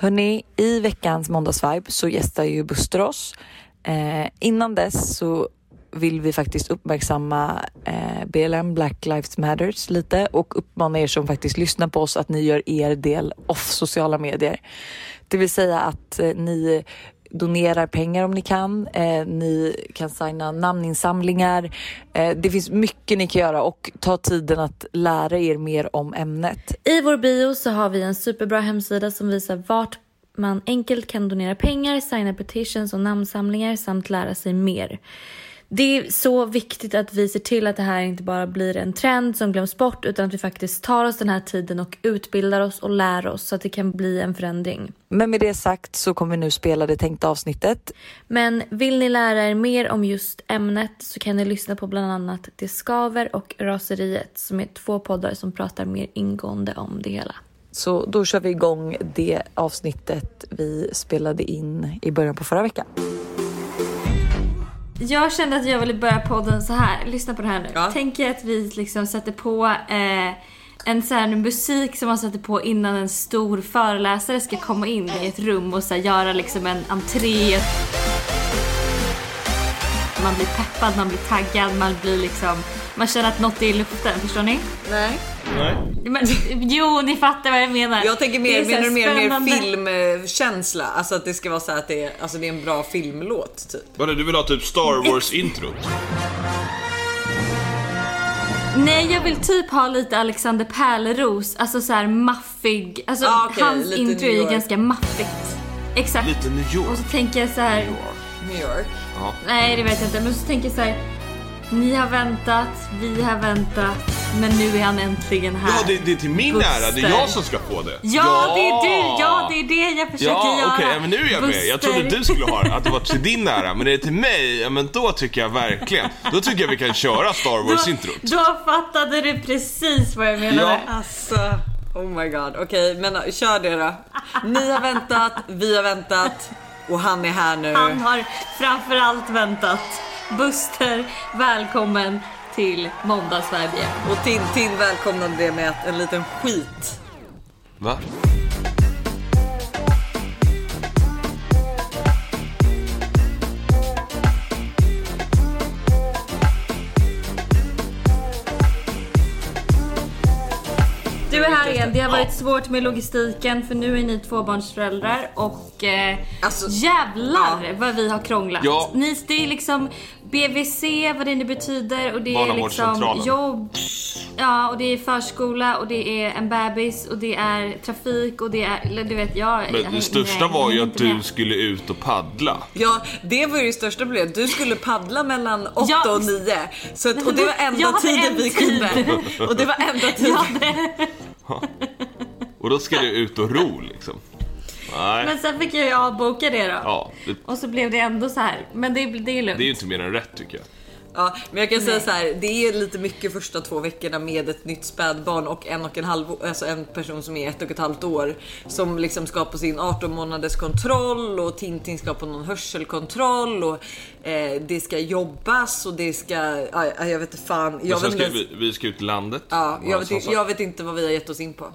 Hörni, i veckans måndagsvibe så gästar ju Buster oss. Eh, innan dess så vill vi faktiskt uppmärksamma eh, BLM Black Lives Matters lite och uppmana er som faktiskt lyssnar på oss att ni gör er del off sociala medier. Det vill säga att eh, ni donerar pengar om ni kan. Eh, ni kan signa namninsamlingar. Eh, det finns mycket ni kan göra och ta tiden att lära er mer om ämnet. I vår bio så har vi en superbra hemsida som visar vart man enkelt kan donera pengar, signa petitions och namnsamlingar samt lära sig mer. Det är så viktigt att vi ser till att det här inte bara blir en trend som glöms bort utan att vi faktiskt tar oss den här tiden och utbildar oss och lär oss så att det kan bli en förändring. Men med det sagt så kommer vi nu spela det tänkta avsnittet. Men vill ni lära er mer om just ämnet så kan ni lyssna på bland annat Det skaver och Raseriet som är två poddar som pratar mer ingående om det hela. Så då kör vi igång det avsnittet vi spelade in i början på förra veckan. Jag kände att jag ville börja podden så här. Lyssna på det här nu. Ja. Tänk er att vi liksom sätter på eh, en sån här musik som man sätter på innan en stor föreläsare ska komma in i ett rum och så här, göra liksom en entré. Man blir peppad, man blir taggad, man blir liksom... Man känner att något är i luften, förstår ni? Nej. Nej. Men, jo, ni fattar vad jag menar. Jag tänker mer, menar du mer, mer filmkänsla? Alltså att det ska vara så här att det är, alltså det är en bra filmlåt typ. Vadå, du vill ha typ Star Wars-introt? Nej, jag vill typ ha lite Alexander Pärleros, alltså så här maffig. Alltså Ah, okej, hans lite intro New är York. ganska maffigt. Exakt. Lite New York. Och så tänker jag så här. New York. Ja. Nej, det vet jag inte. Men så tänker jag så här. Ni har väntat, vi har väntat, men nu är han äntligen här. Ja, det, det är till min Buster. ära. Det är jag som ska få det. Ja, det är du! Ja, det är det jag försöker Ja, göra. okej, ja, men nu är jag med. Jag Buster. trodde du skulle ha det, att det var till din ära. Men är det till mig, ja men då tycker jag verkligen. Då tycker jag vi kan köra Star Wars-introt. Då, då fattade du precis vad jag menade. Ja. Alltså, oh my god. Okej, men uh, kör det då. Ni har väntat, vi har väntat och han är här nu. Han har framförallt väntat. Buster, välkommen till Måndagssverige. Och Tintin välkomnade det med att en liten skit. Va? Du är här igen. Det har varit svårt med logistiken för nu är ni tvåbarnsföräldrar och eh, Alltså, jävlar ja. vad vi har krånglat. Ja. Ni, det är liksom BVC, vad det nu betyder och det är liksom jobb. Ja, och det är förskola och det är en bebis och det är trafik och det är, du vet jag... jag Men det största jag var ju att du med. skulle ut och paddla. Ja, det var ju det största problemet. Du skulle paddla mellan 8 Ja. och 9. Så att, och det var enda Jag tiden en vi tid. kunde. Och det var enda tiden. Och då ska du ut och ro liksom. Nej. Men sen fick jag ju avboka det då. Ja, det, Och så blev det ändå så här. Men det, det är lugnt. det är ju inte mer än rätt tycker jag. Ja, men jag kan säga så här, det är lite mycket första två veckorna med ett nytt spädbarn och en och en halv, alltså en person som är ett och ett halvt år som liksom ska på sin 18 månaders kontroll och Tintin ska på någon hörselkontroll och eh, det ska jobbas och det ska, ja, jag vet inte fan. Men Jag sen vet, ska vi, vi ska ut i landet. ja, jag, vet, jag vet inte vad vi har gett oss in på.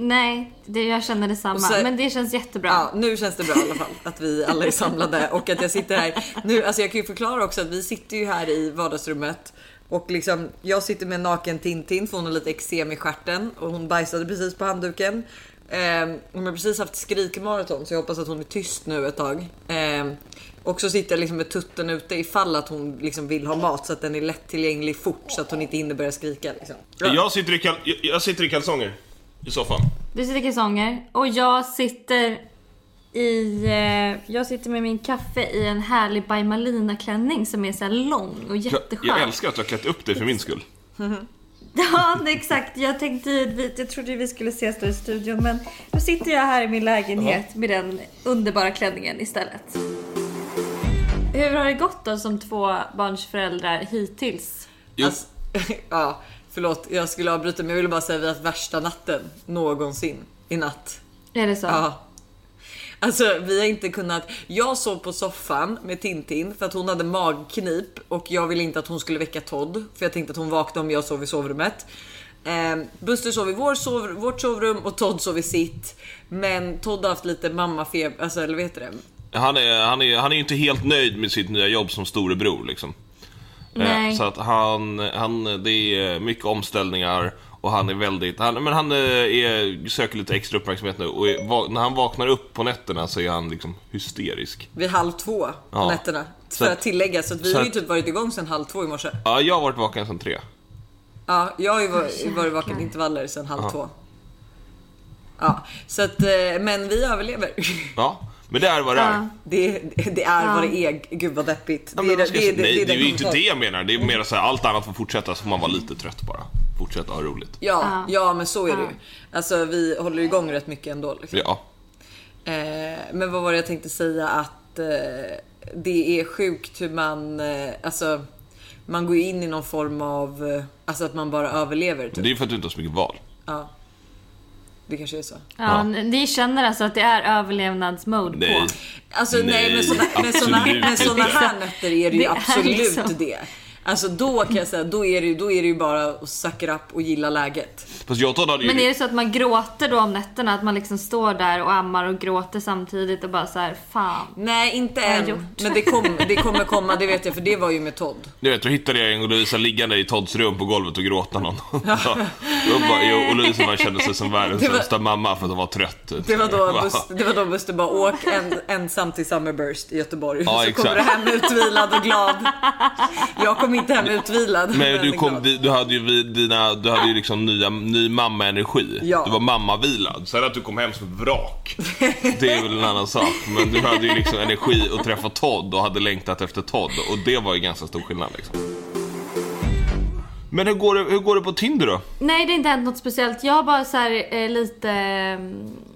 Nej, det, jag känner detsamma. Så- men det känns jättebra. Ja, nu känns det bra i alla fall att vi alla är samlade och att jag sitter här. Nu, alltså jag kan ju förklara också att vi sitter ju här i vardagsrummet och liksom jag sitter med en naken Tintin för hon har lite eksem i stjärten och hon bajsade precis på handduken. Ehm, hon har precis haft skrikmaraton så jag hoppas att hon är tyst nu ett tag. Ehm, och så sitter jag liksom med tutten ute ifall att hon liksom vill ha mat så att den är lättillgänglig fort så att hon inte hinner börja skrika. Liksom. Jag, sitter i kal- jag, jag sitter i kalsonger. I soffan. Du sitter i kalsonger och jag sitter i... Eh, jag sitter med min kaffe i en härlig By klänning som är så lång och jätteskön. jag älskar att du har klätt upp dig för min skull. Ja, exakt. Jag tänkte jag trodde vi skulle ses då i studion men nu sitter jag här i min lägenhet med den underbara klänningen istället. Hur har det gått då som två barns föräldrar hittills? Jo. Alltså, ja, förlåt, jag skulle avbryta men jag ville bara säga att vi har haft värsta natten någonsin i natt. Är det så? Ja. Alltså vi har inte kunnat. Jag sov på soffan med Tintin för att hon hade magknip och jag ville inte att hon skulle väcka Todd för jag tänkte att hon vaknade om jag sov i sovrummet. Eh, Buster sov i vår sov, vårt sovrum och Todd sov i sitt. Men Todd har haft lite mammafeber, alltså eller vad heter det? Han är, han, är, han är ju inte helt nöjd med sitt nya jobb som storebror liksom. Eh, Nej. Så att han, han, det är mycket omställningar och han är väldigt, han, men han eh, är, söker lite extra uppmärksamhet nu och är, när han vaknar upp på nätterna så är han liksom hysterisk. Vid halv två på Ja. nätterna. Så För att- att tillägga, så att vi så har ju typ varit igång sedan halv två i morse. Ja, jag har varit vaken sedan tre. Ja, jag har ju varit, varit vaken i intervaller sedan halv två. Ja, så att, eh, men vi överlever. Ja, men det är vad det är. Det, det är vad det är. Gud vad deppigt. Ja, Det är jag säga? Nej, det är den ju inte det jag menar. Det är mer så här, allt annat får fortsätta så får man vara lite trött bara. Fortsätta ha roligt. Ja, ja, men så är det ju. Alltså vi håller igång rätt mycket ändå. Liksom. Ja. Eh, men vad var det jag tänkte säga att eh, det är sjukt hur man, eh, alltså man går in i någon form av, eh, alltså att man bara överlever. Typ. Det är ju för att du inte har så mycket val. Ja. Det kanske är så. Ja, ni känner alltså att det är överlevnadsmode Nej. på? Alltså nej, Nej, men såna, men såna, här nätter är det ju Det är absolut liksom- det. Alltså då kan jag säga, då är det, ju- då är det ju bara att suck it up och gilla läget. Fast jag ju... Men är det så att man gråter då om nätterna? Att man liksom står där och ammar och gråter samtidigt och bara så här, fan. Nej, inte än. gjort? Men det, kom, det kommer komma, det vet jag, för det var ju med Todd. Du vet, då hittade jag en och Lovisa liggande i Todds rum på golvet och gråta någon. Ja. Och, bara, jo, och Lovisa bara kände sig som världens sämsta mamma för att hon var trött. typ. Det var då? Buster, det var då Buster bara åk en, ensam till Summerburst i Göteborg. Ja, så exakt. kommer du hem utvilad och glad. Jag kom inte hem utvilad. Men du, kom, du, hade ju dina, du hade ju liksom nya, ny mamma-energi. Ja. Du var mammavilad. Sen att du kom hem som ett vrak, det är väl en annan sak. Men du hade ju liksom energi att träffa Todd och hade längtat efter Todd. Och det var ju ganska stor skillnad liksom. Men hur går det, hur går det på Tinder då? Nej, det har inte hänt något speciellt. Jag har bara så här, eh, lite mm, eh,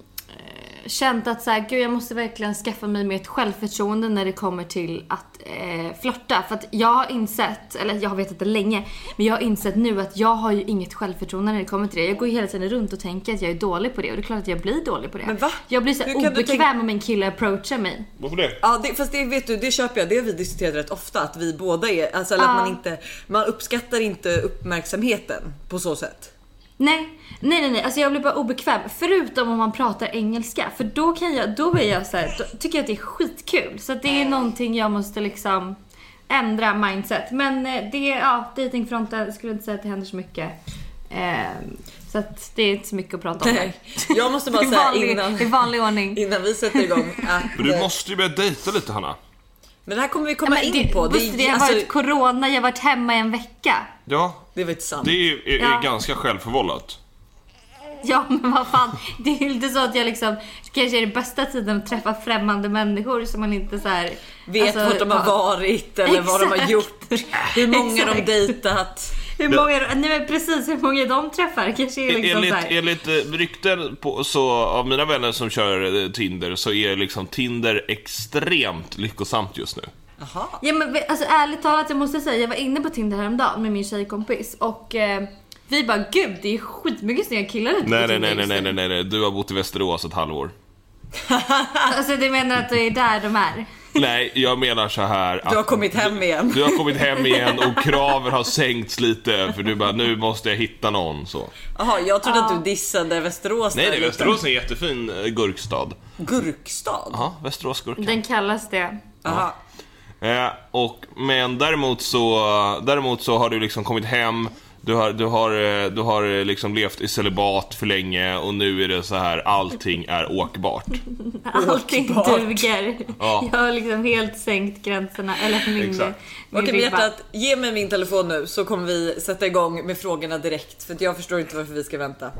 känt att så här, gud jag måste verkligen skaffa mig mer ett självförtroende när det kommer till att eh, flörta. För att jag har insett, eller jag har vetat det länge, men jag har insett nu att jag har ju inget självförtroende när det kommer till det. Jag går ju hela tiden runt och tänker att jag är dålig på det och det är klart att jag blir dålig på det. Men va? Jag blir så här obekväm tänka- om en kille approachar mig. Varför det? Ja, det, fast det vet du, det köper jag. Det har vi diskuterat rätt ofta att vi båda är, alltså Ja. att man inte, man uppskattar inte uppmärksamheten på så sätt. Nej, nej, nej, nej. Alltså jag blir bara obekväm. Förutom om man pratar engelska. För då kan jag, då är jag så här, då tycker jag att det är skitkul. Så att det är någonting jag måste liksom ändra mindset. Men eh, det, ja, datingfronten skulle inte säga att det händer så mycket. Ehm, så att det är inte så mycket att prata om. Nej, jag måste bara säga vanlig, innan, I vanlig ordning. innan vi sätter igång att, Men du eh, måste ju börja dejta lite Hanna. Men det här kommer vi komma Men in det, på. Det, är- har alltså, varit corona, jag har varit hemma i en vecka. Ja, det var inte sant. det är, är, är Ja. ganska självförvållat. Ja men vad fan, det är ju inte så att jag liksom kanske är det bästa tiden att träffa främmande människor som man inte så här. Vet alltså, vart de har varit eller vad de har Exakt. gjort. Hur många de Exakt. dejtat. Hur många, nej men precis hur många de träffar kanske är liksom enligt, så här. enligt eh, rykten på, så, av mina vänner som kör eh, Tinder så är liksom Tinder extremt lyckosamt just nu. Jaha. Ja men alltså ärligt talat jag måste säga, jag var inne på Tinder häromdagen med min tjejkompis och eh, vi bara gud det är skitmycket snygga killar ute Nej, nej, Tinder nej, nej, just nej, nu." nej, nej, nej, du har bott i Västerås ett halvår. Alltså du menar att det är där de är? Nej, jag menar så här att Du har kommit hem igen. du har kommit hem igen och kraven har sänkts lite för du bara, nu måste jag hitta någon så. Jaha, jag trodde att du dissade Västerås. Nej, nej. Västerås är en jättefin eh, gurkstad. Gurkstad? Ja, Västerås gurka. Den kallas det. Jaha. Eh, och, men däremot så, däremot så har du liksom kommit hem, du har, du har, eh, du har eh, liksom levt i celibat för länge och nu är det så här, allting är åkbart. Allting Åkbart. duger. Ja. Jag har liksom helt sänkt gränserna, eller min, Exakt. min Okej ribba. hjärtat, ge mig min telefon nu så kommer vi sätta igång med frågorna direkt. För jag förstår inte varför vi ska vänta.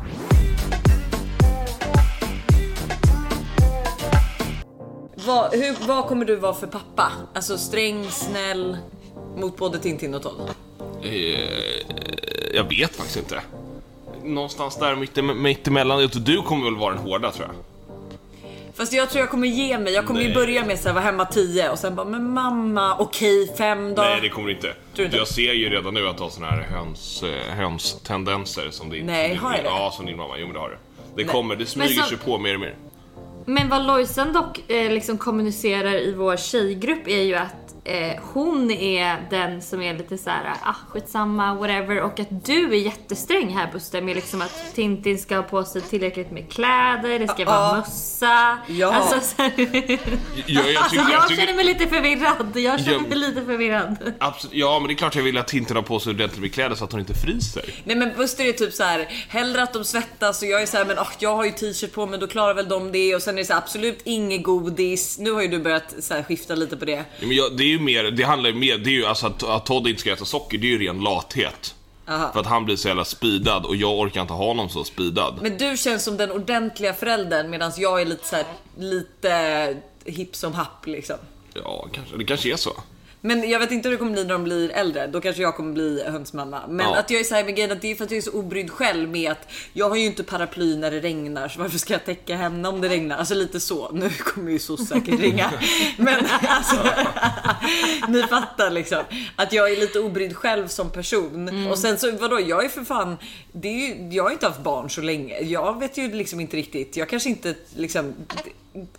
Vad, hur, vad kommer du vara för pappa? Alltså sträng, snäll, mot både Tintin och Todd? Eh, jag vet faktiskt inte. Någonstans där mitt, mittemellan. Du kommer väl vara den hårda tror jag. Fast jag tror jag kommer ge mig. Jag kommer ju Nej. börja med att vara hemma 10 och sen bara, men mamma, okej fem då. Nej, det kommer du inte. du inte? Jag ser ju redan nu att du har såna här höns, eh, hönstendenser som din, Nej, som din, har jag det? Ja, som din mamma. Jo, men det har du. Det kommer, det smyger så- sig på mer och mer. Men vad Lojsan dock eh, liksom kommunicerar i vår tjejgrupp är ju att eh, hon är den som är lite så här, ah skitsamma, whatever. Och att du är jättesträng här Buster med liksom att Tintin ska ha på sig tillräckligt med kläder, det ska vara Ja. mössa. Ja. Alltså, så här, Jag, jag alltså jag känner mig lite förvirrad. Jag känner Ja. mig lite förvirrad. absolut, ja, men det är klart jag vill att Tintin har på sig ordentligt med kläder så att hon inte fryser. Nej men Buster är typ så här, hellre att de svettas och jag är så här, men ach, jag har ju t-shirt på mig då klarar väl de det och sen är det så här, absolut inget godis. Nu har ju du börjat så här, skifta lite på det. Ja, men jag, det är ju mer, det handlar ju mer, det är ju alltså att, att Todd inte ska äta socker, det är ju ren lathet. Aha. För att han blir så jävla speedad och jag orkar inte ha honom så speedad. Men du känns som den ordentliga föräldern medan jag är lite så här, lite hipp som happ liksom. Ja, kanske, det kanske är så. Men jag vet inte hur det kommer bli när de blir äldre. Då kanske jag kommer bli hönsmamma. Men Ja. att jag är så här med grejen att det är för att jag är så obrydd själv med att jag har ju inte paraply när det regnar så varför ska jag täcka henne om det regnar? Alltså lite så. Nu kommer ju så säkert ringa. Men alltså, ni fattar liksom att jag är lite obrydd själv som person. Och sen så vadå, jag är för fan, det är ju, jag har inte haft barn så länge. Jag vet ju liksom inte riktigt. Jag kanske inte liksom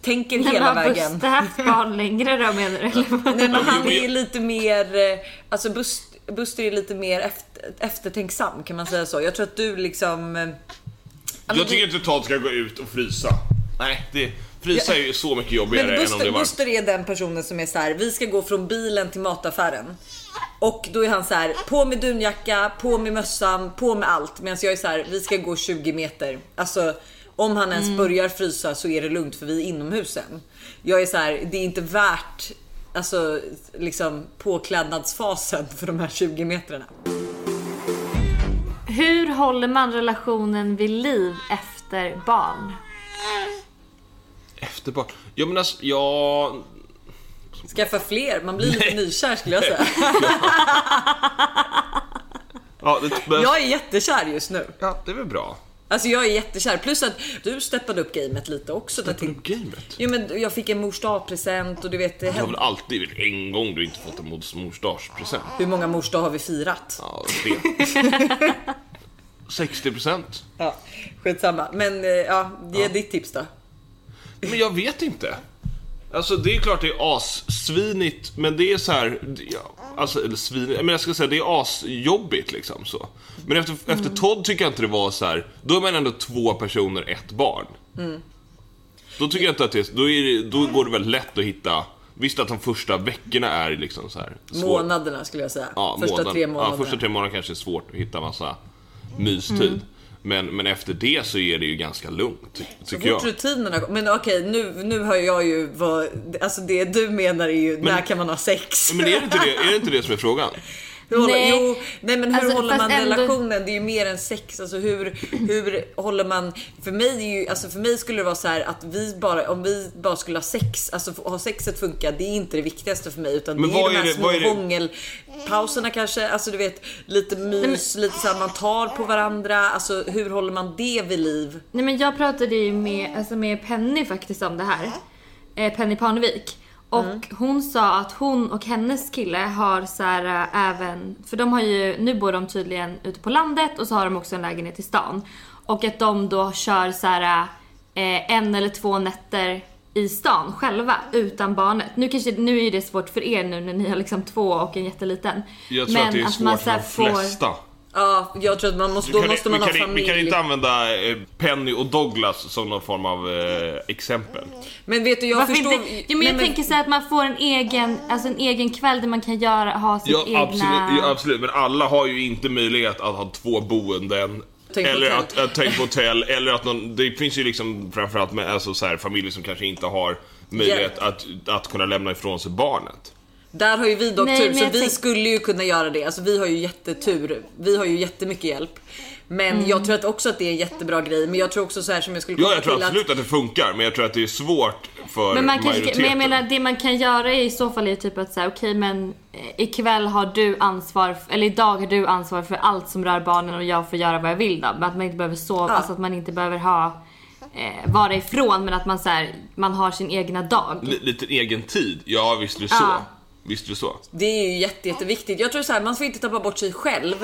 tänker Men hela har vägen. Buster haft barn längre då menar du? Eller? Nej men han men- är lite mer, eh, alltså Bust- Buster är lite mer efter, eftertänksam kan man säga så. Jag tror att du liksom... eh, ja, men Jag du- tycker inte Todd ska gå ut och frysa. Nej, det, frysa är ju så mycket jobbigare men än om det Buster, var... Buster är den personen som är så här: vi ska gå från bilen till mataffären. Och då är han så här: på med dunjacka, på med mössan, på med allt. Medan jag är så här: vi ska gå 20 meter. Alltså om han ens börjar frysa så är det lugnt för vi är inomhus sen. Jag är så här: det är inte värt alltså liksom påklädnadsfasen för de här 20 metrarna. Hur håller man relationen vid liv efter barn? Efter barn. Ja men alltså, jag... Skaffa fler, man blir lite nykär skulle jag säga. Ja, det, men, Jag är jättekär just nu. ja, det är väl bra. Alltså jag är jättekär. Plus att du steppade upp gamet lite också. där till- Gamet. Jo men jag fick en mors present och du vet det har väl alltid väl en gång du inte fått en mors morsdagspresent? Hur många mors har vi firat? Ja, tre. 60 procent. Ja, skitsamma. Men eh, ja, ge ditt tips då. Men jag vet inte. Alltså det är klart det är assvinigt, men det är så här, ja, alltså eller svinigt, men jag ska säga det är asjobbigt liksom så. Men efter, efter Todd tycker jag inte det var så här. då är man ändå två personer, ett barn. Då tycker jag inte att det, då, är det, då går det väl lätt att hitta, visst att de första veckorna är liksom så här. svår- Månaderna skulle jag säga. Ja, första månaden- tre månaderna. Ja, första tre månaderna kanske är svårt att hitta massa mystid. Men, men efter det så är det ju ganska lugnt, tycker jag. rutinerna Men okej, nu, nu hör jag ju vad... Alltså det du menar är ju, när kan man ha sex? Men är det inte det, är det, inte det som är frågan? Hur håller, Nej. Jo, nej men hur Alltså, håller man ändå- relationen? Det är ju mer än sex. Alltså hur, hur håller man? För mig, är ju, alltså för mig skulle det vara så här att vi bara, om vi bara skulle ha sex, alltså ha sexet funka, det är inte det viktigaste för mig. Utan Men det är de är här det- små hångelpauserna kanske. Alltså du vet, lite mys, lite så här man tar på varandra. Alltså hur håller man det vid liv? Nej men jag pratade ju med, alltså med Penny faktiskt om det här. Eh, Penny Parnevik. Och hon sa att hon och hennes kille har så här äh, även, för de har ju, nu bor de tydligen ute på landet och så har de också en lägenhet i stan. Och att de då kör så här eh, en eller två nätter i stan själva utan barnet. Nu, kanske, nu är det svårt för er nu när ni har liksom två och en jätteliten. Jag tror att det är svårt för de flesta. Ja, jag tror att man måste, Vi då kan, måste man ha kan, familj. vi kan inte använda eh, Penny och Douglas som någon form av eh, exempel. Men vet du, jag Varför förstår. inte? Jo, men jag Nej, tänker så här att man får en egen, alltså en egen kväll där man kan göra, ha sitt Ja, egna... absolut, ja, absolut, men alla har ju inte möjlighet att ha två boenden. Tänk eller hotell. att, att tänka på hotell, eller att någon, det finns ju liksom framförallt med alltså så här, familjer som kanske inte har möjlighet att, att kunna lämna ifrån sig barnet. Där har ju vi dock Nej, tur, så vi tänk- skulle ju kunna göra det. Alltså vi har ju jättetur. Vi har ju jättemycket hjälp. Men Mm. jag tror att också att det är en jättebra grej. Men jag tror också så här som jag skulle Ja, jag tror till absolut att det funkar, men jag tror att det är svårt för Men, man kanske, majoriteten. men jag menar det man kan göra i så fall är typ att säga okej men eh, ikväll har du ansvar, eller idag har du ansvar för allt som rör barnen och jag får göra vad jag vill då. Men att man inte behöver sova, Ja. alltså att man inte behöver ha eh, vara ifrån men att man så här, man har sin egna dag. L- lite egen tid, ja visst är det så. Ja. Visst är det så. Det är ju jätte, jätteviktigt. Jag tror så här, man får inte tappa bort sig själv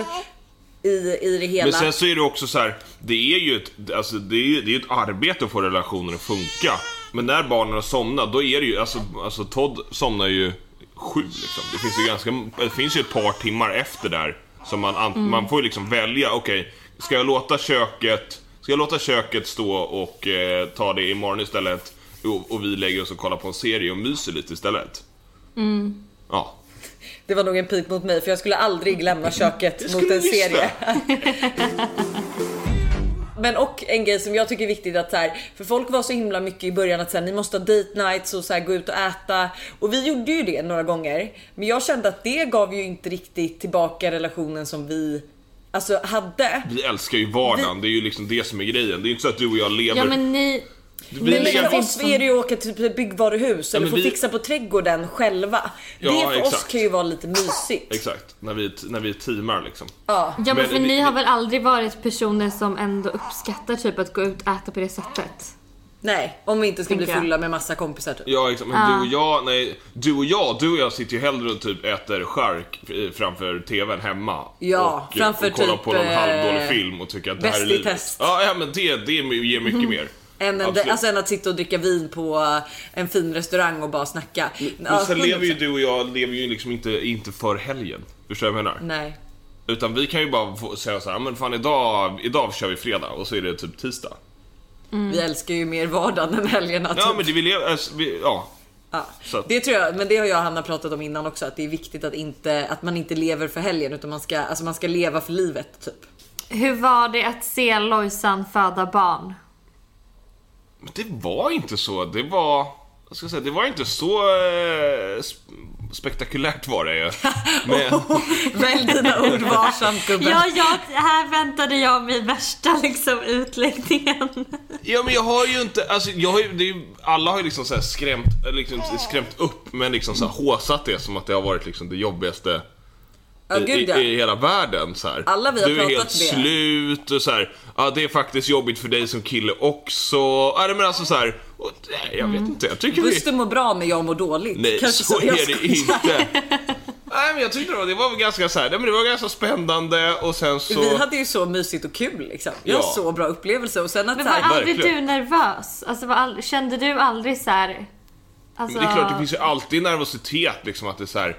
i, i det hela. Men sen så är det också så här, det är ju ett, alltså, det är, det är ett arbete att få relationen att funka. Men när barnen har somnat, då är det ju, alltså, alltså Todd somnar ju sju liksom. Det finns ju ganska, det finns ju ett par timmar efter där. Som man, an, man får ju liksom välja, okej, ska jag låta köket, ska jag låta köket stå och eh, ta det imorgon istället? Och, och vi lägger oss och kollar på en serie och myser lite istället. Ja. Det var nog en pik mot mig för jag skulle aldrig lämna köket mot en visst serie. Men och en grej som jag tycker är viktigt att så här, för folk var så himla mycket i början att så här, ni måste ha date nights och så här, gå ut och äta och vi gjorde ju det några gånger. Men jag kände att det gav ju inte riktigt tillbaka relationen som vi alltså hade. Vi älskar ju vardagen, det är ju liksom det som är grejen. Det är inte så att du och jag lever... Ja men ni, vi Nej, men för oss är det ju att åka till typ ett byggvaruhus eller men få vi- fixa på trädgården själva. Ja, det för oss exakt. kan ju vara lite mysigt. Exakt, när vi, när vi teamar liksom. Ja. ja men Men för vi- ni har väl aldrig varit personer som ändå uppskattar typ att gå ut och äta på det sättet? Nej, om vi inte ska bli fulla med massa kompisar typ. Ja exakt, men du och jag, nej, du och jag, du och jag sitter ju hellre och typ äter eh, framför TVn hemma. Ja, och, framför och kollar typ, på någon eh, halvdålig film och tycker att det här är livet. test. Ja, ja men det, det ger mycket mer. Än, en, alltså än att sitta och dricka vin på eh, en fin restaurang och bara snacka. Men sen lever ju du och jag lever ju liksom inte, inte för helgen. Förstår du vad jag menar? Nej. Utan vi kan ju bara få säga så här, men fan idag, idag kör vi fredag och så är det typ tisdag. Vi älskar ju mer vardagen än helgerna. Ja typ. men det vi lever, alltså, vi, ja. Ja. Så Det tror jag, men det har jag och Hanna pratat om innan också, att det är viktigt att, inte, att man inte lever för helgen utan man ska, alltså man ska leva för livet typ. Hur var det att se Lojsan föda barn? Men det var inte så, det var... Jag ska säga, det var inte så eh, sp- spektakulärt var det ju. Men, Välj dina ord varsamt gubben. Ja, ja, här väntade jag mig värsta liksom utläggningen. ja men jag har ju inte, alltså jag har ju, det är ju, alla har ju liksom så här skrämt, liksom skrämt upp men liksom så här håsat det som att det har varit liksom det jobbigaste Ja, i, gud, ja. i, i hela världen så här. Alla vi har Du är pratat helt det. slut och så här. Ja, det är faktiskt jobbigt för dig som kille också. Ja, men alltså så här. Och, nej, jag vet inte, jag tycker vi... Buster mår bra men jag mår dåligt. Nej, Kanske så jag är det inte. Nej, men jag tyckte det var, det var ganska så här, men det var ganska spännande och sen så... Vi hade ju så mysigt och kul liksom. Jag Ja. så bra upplevelse och sen att Men så var här, aldrig verkligen. du nervös? Alltså, var aldrig, kände du aldrig så här... Alltså, det är klart, det finns ju alltid nervositet liksom att det är så här.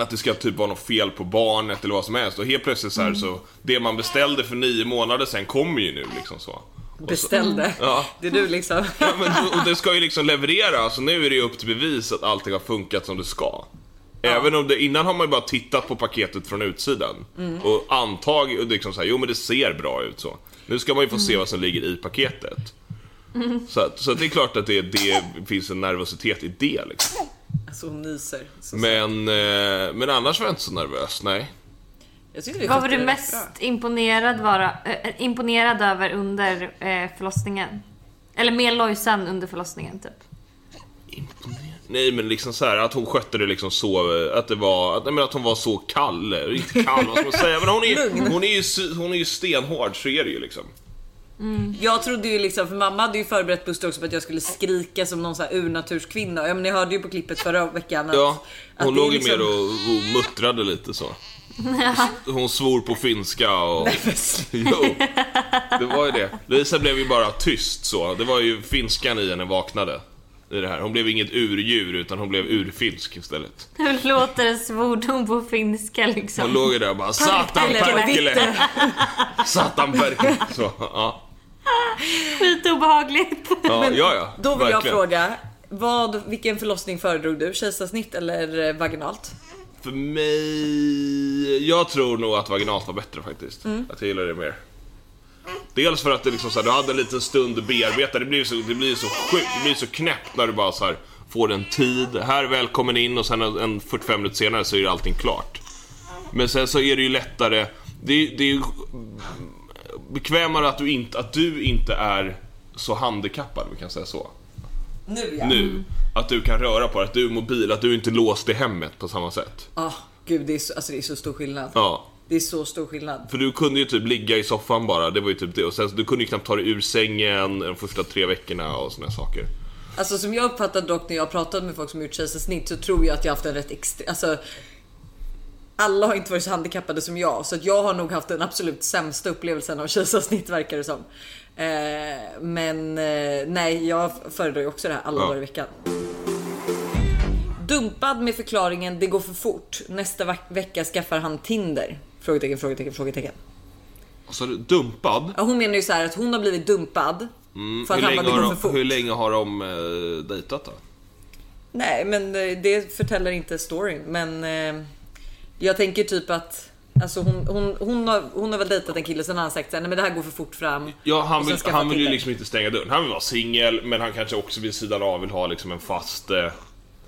Att det ska typ vara något fel på barnet eller vad som helst och helt plötsligt så här så Det man beställde för nio månader sen kommer ju nu liksom så. Och så beställde. Ja. Det är du liksom. ja, men, och det ska ju liksom leverera, så nu är det ju upp till bevis att allting har funkat som det ska. Även om det, innan har man ju bara tittat på paketet från utsidan och antagit och liksom så här, jo men det ser bra ut så. Nu ska man ju få se vad som ligger i paketet. Så, att, så att det är klart att det, det finns en nervositet i det liksom. Alltså hon nyser. Så, Men, eh, men annars var jag inte så nervös, nej. Vad var du mest imponerad, vara, äh, imponerad över under eh, förlossningen? Eller med Lojsan under förlossningen typ? Nej men liksom så här att hon skötte det liksom så, eh, att det var, att, nej, men att hon var så kall, inte kall vad ska man säga, men hon är, hon är, ju, hon är ju stenhård, så är det ju liksom. Jag trodde ju liksom, för mamma hade ju förberett Buster också på att jag skulle skrika som någon sån här urnaturskvinna. Ja, men ni hörde ju på klippet förra veckan att, Ja, hon låg ju liksom- mer och, och muttrade lite så. Hon svor på finska och... Jo, det var ju det. Lisa blev ju bara tyst så. Det var ju finskan i henne vaknade. I det här. Hon blev inget urdjur utan hon blev urfinsk istället. Hur låter en svordom på finska Hon liksom? låg ju där och bara Satan perkele! Satan perkele! Så, ja. Skitobehagligt. Ja, ja, ja. Då vill jag verkligen. fråga, vad, vilken förlossning föredrog du? Kejsarsnitt eller eh, vaginalt? För mig... Jag tror nog att vaginalt var bättre faktiskt. Mm. Att jag gillar det mer. Dels för att det liksom så här, du hade en liten stund att bearbeta. Det blir så, det blir så sjukt, det blir så knäppt när du bara så här får en tid. Här välkommen in och sen en, en 45 minuter senare så är allting klart. Men sen så är det ju lättare. Det, det är ju bekvämare att du inte, att du inte är så handikappad, vi kan säga så. Nu ja. Nu. Att du kan röra på dig, att du är mobil, att du inte är låst i hemmet på samma sätt. Ah, gud, det är, så, alltså, det är så stor skillnad. Ja. Det är så stor skillnad. För du kunde ju typ ligga i soffan bara, det var ju typ det. Och sen, du kunde ju knappt ta dig ur sängen de första tre veckorna och såna saker. Alltså som jag uppfattar dock när jag pratat med folk som gjort kejsarsnitt så tror jag att jag haft en rätt extrem, alltså alla har inte varit så handikappade som jag så att jag har nog haft den absolut sämsta upplevelsen av kejsarsnitt verkar det som. Eh, men eh, nej, jag föredrar ju också det här alla Ja. dagar i veckan. dumpad med förklaringen det går för fort. Nästa veck- vecka skaffar han Tinder? Frågetecken, frågetecken, frågetecken. Så du dumpad? Ja, hon menar ju så här att hon har blivit dumpad. för att hur, han länge bara det går de, för fort. hur länge har de eh, dejtat då? Nej, men det förtäller inte storyn. Men jag tänker typ att Alltså hon, hon, hon, har, hon har väl dejtat en kille sen har han sagt såhär, nej men det här går för fort fram. Ja, han vill, han vill ju liksom inte stänga dörren. Han vill vara singel, men han kanske också vid sidan av vill ha liksom en fast eh,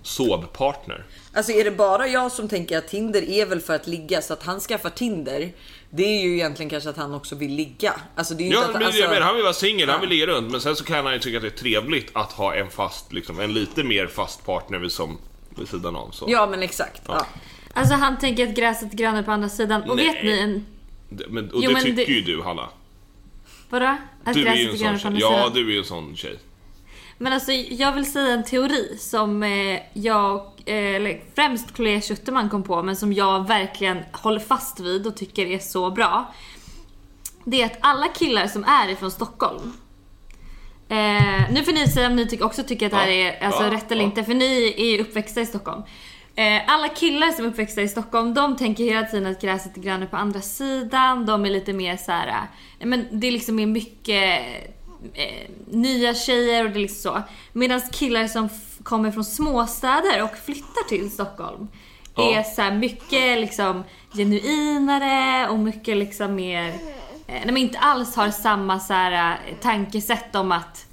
sovpartner. Alltså är det bara jag som tänker att Tinder är väl för att ligga så att han skaffar Tinder. Det är ju egentligen kanske att han också vill ligga. Alltså det är ju Ja, inte att, men, alltså, menar, han vill vara singel, han Ja. vill ligga runt. Men sen så kan han ju tycka att det är trevligt att ha en fast, liksom, en lite mer fast partner vid, som, vid sidan av. Så. Ja men exakt. Ja. Alltså han tänker att gräset är grönare på andra sidan. Och Nej. vet ni en... Men, och Jo, det men tycker det- ju du, Hanna. Vadå? Att Du är gräset är en grönare på tjej. andra Ja, sidan? du är ju en sån tjej. Men alltså jag vill säga en teori som eh, jag, eh, eller främst Chloé Schuterman kom på men som jag verkligen håller fast vid och tycker är så bra. Det är att alla killar som är ifrån Stockholm eh, nu får ni säga om ni tyck, också tycker att det här Ja, är alltså, ja, rätt eller ja. inte för ni är ju uppväxta i Stockholm. Eh, alla killar som är uppväxta i Stockholm de tänker hela tiden att gräset är grönare på andra sidan. De är lite mer så här, eh, men det liksom är mycket eh, nya tjejer och det är liksom så. Medan killar som kommer från småstäder och flyttar till Stockholm Ja. är så mycket liksom genuinare och mycket liksom mer, eh, nej men inte alls har samma så här eh, tankesätt om att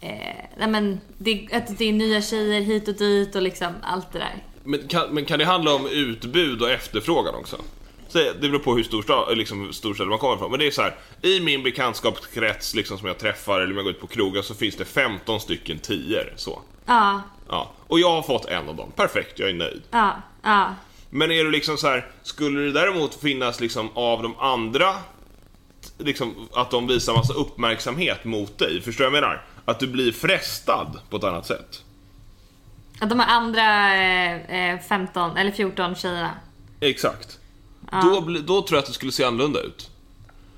eh, nej men det, att det är nya tjejer hit och dit och liksom allt det där. Men kan, men kan det handla om utbud och efterfrågan också? Så det beror på hur stor stad, liksom, hur stor stad man kommer ifrån. Men det är så här, i min bekantskapskrets liksom, som jag träffar eller om jag går ut på krogar så finns det 15 stycken tior så. Ja, Ja. Och jag har fått en av dem. Perfekt, jag är nöjd. ja, ja. Men är du liksom så här, skulle det däremot finnas liksom av de andra, liksom att de visar massa uppmärksamhet mot dig, förstår du vad jag menar? Att du blir frestad på ett annat sätt. Att de här andra eh, eh, 15 eller 14 tjejerna. Exakt. Då, bli, då tror jag att det skulle se annorlunda ut.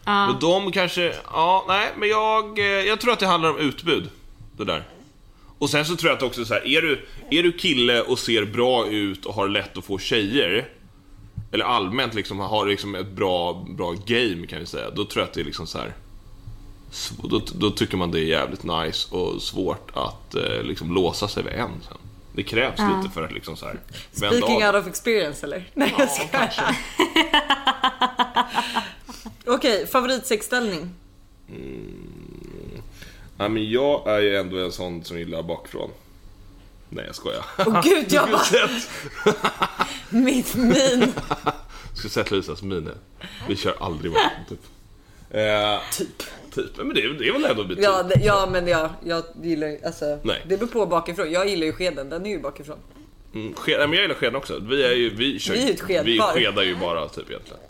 Ja. Men de kanske, ja, nej, men jag, eh, jag tror att det handlar om utbud. Det där. Och sen så tror jag att också så här, är du, är du kille och ser bra ut och har lätt att få tjejer, eller allmänt liksom har liksom ett bra, bra game kan vi säga, då tror jag att det är liksom så här. Då, då tycker man det är jävligt nice och svårt att eh, liksom låsa sig vid en sen. Det krävs lite för att liksom så här vända Speaking av. out of experience eller? Nej jag skojar. Okej, favoritsexställning. Nej men jag är ju ändå en sån som gillar bakifrån. Nej jag skojar. Åh gud jag bara, mitt min. Ska sett Lisas min Vi kör aldrig bakifrån typ. Eh, Typ. Typ. Men det, det är väl ändå betyg? Ja, det, ja men ja, jag gillar ju- alltså. Nej. Det beror på bakifrån. Jag gillar ju skeden, den är ju bakifrån. Mm, sked, men jag gillar skeden också. Vi är ju, vi kör, Vi är ju ett skedpar. Vi skedar ju bara typ egentligen.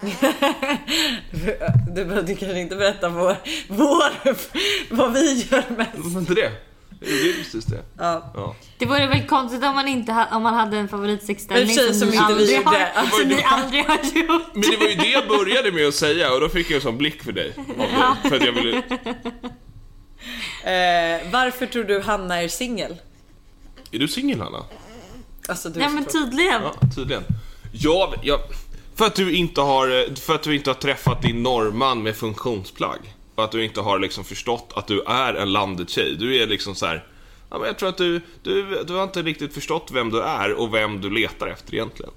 Du behöver kanske inte berätta vår, vår, vad vi gör mest. Varför inte det? Det är precis det. Ja. Ja. Det vore väl konstigt om man inte ha, om man hade en favoritsexställning sig som ni aldrig har, Alltså, som det ni var- aldrig har gjort. Men det var ju det jag började med att säga och då fick jag en sån blick för dig. Dig för att jag ville... Eh, varför tror du Hanna är singel? Är du singel Hanna? Alltså du är Ja men tydligen. Ja, tydligen. Ja, jag, för, att du inte har, för att du inte har träffat din norrman med funktionsplagg. Och att du inte har liksom förstått att du är en landet tjej. Du är liksom så här. Ja, men jag tror att du, du, du har inte riktigt förstått vem du är och vem du letar efter egentligen.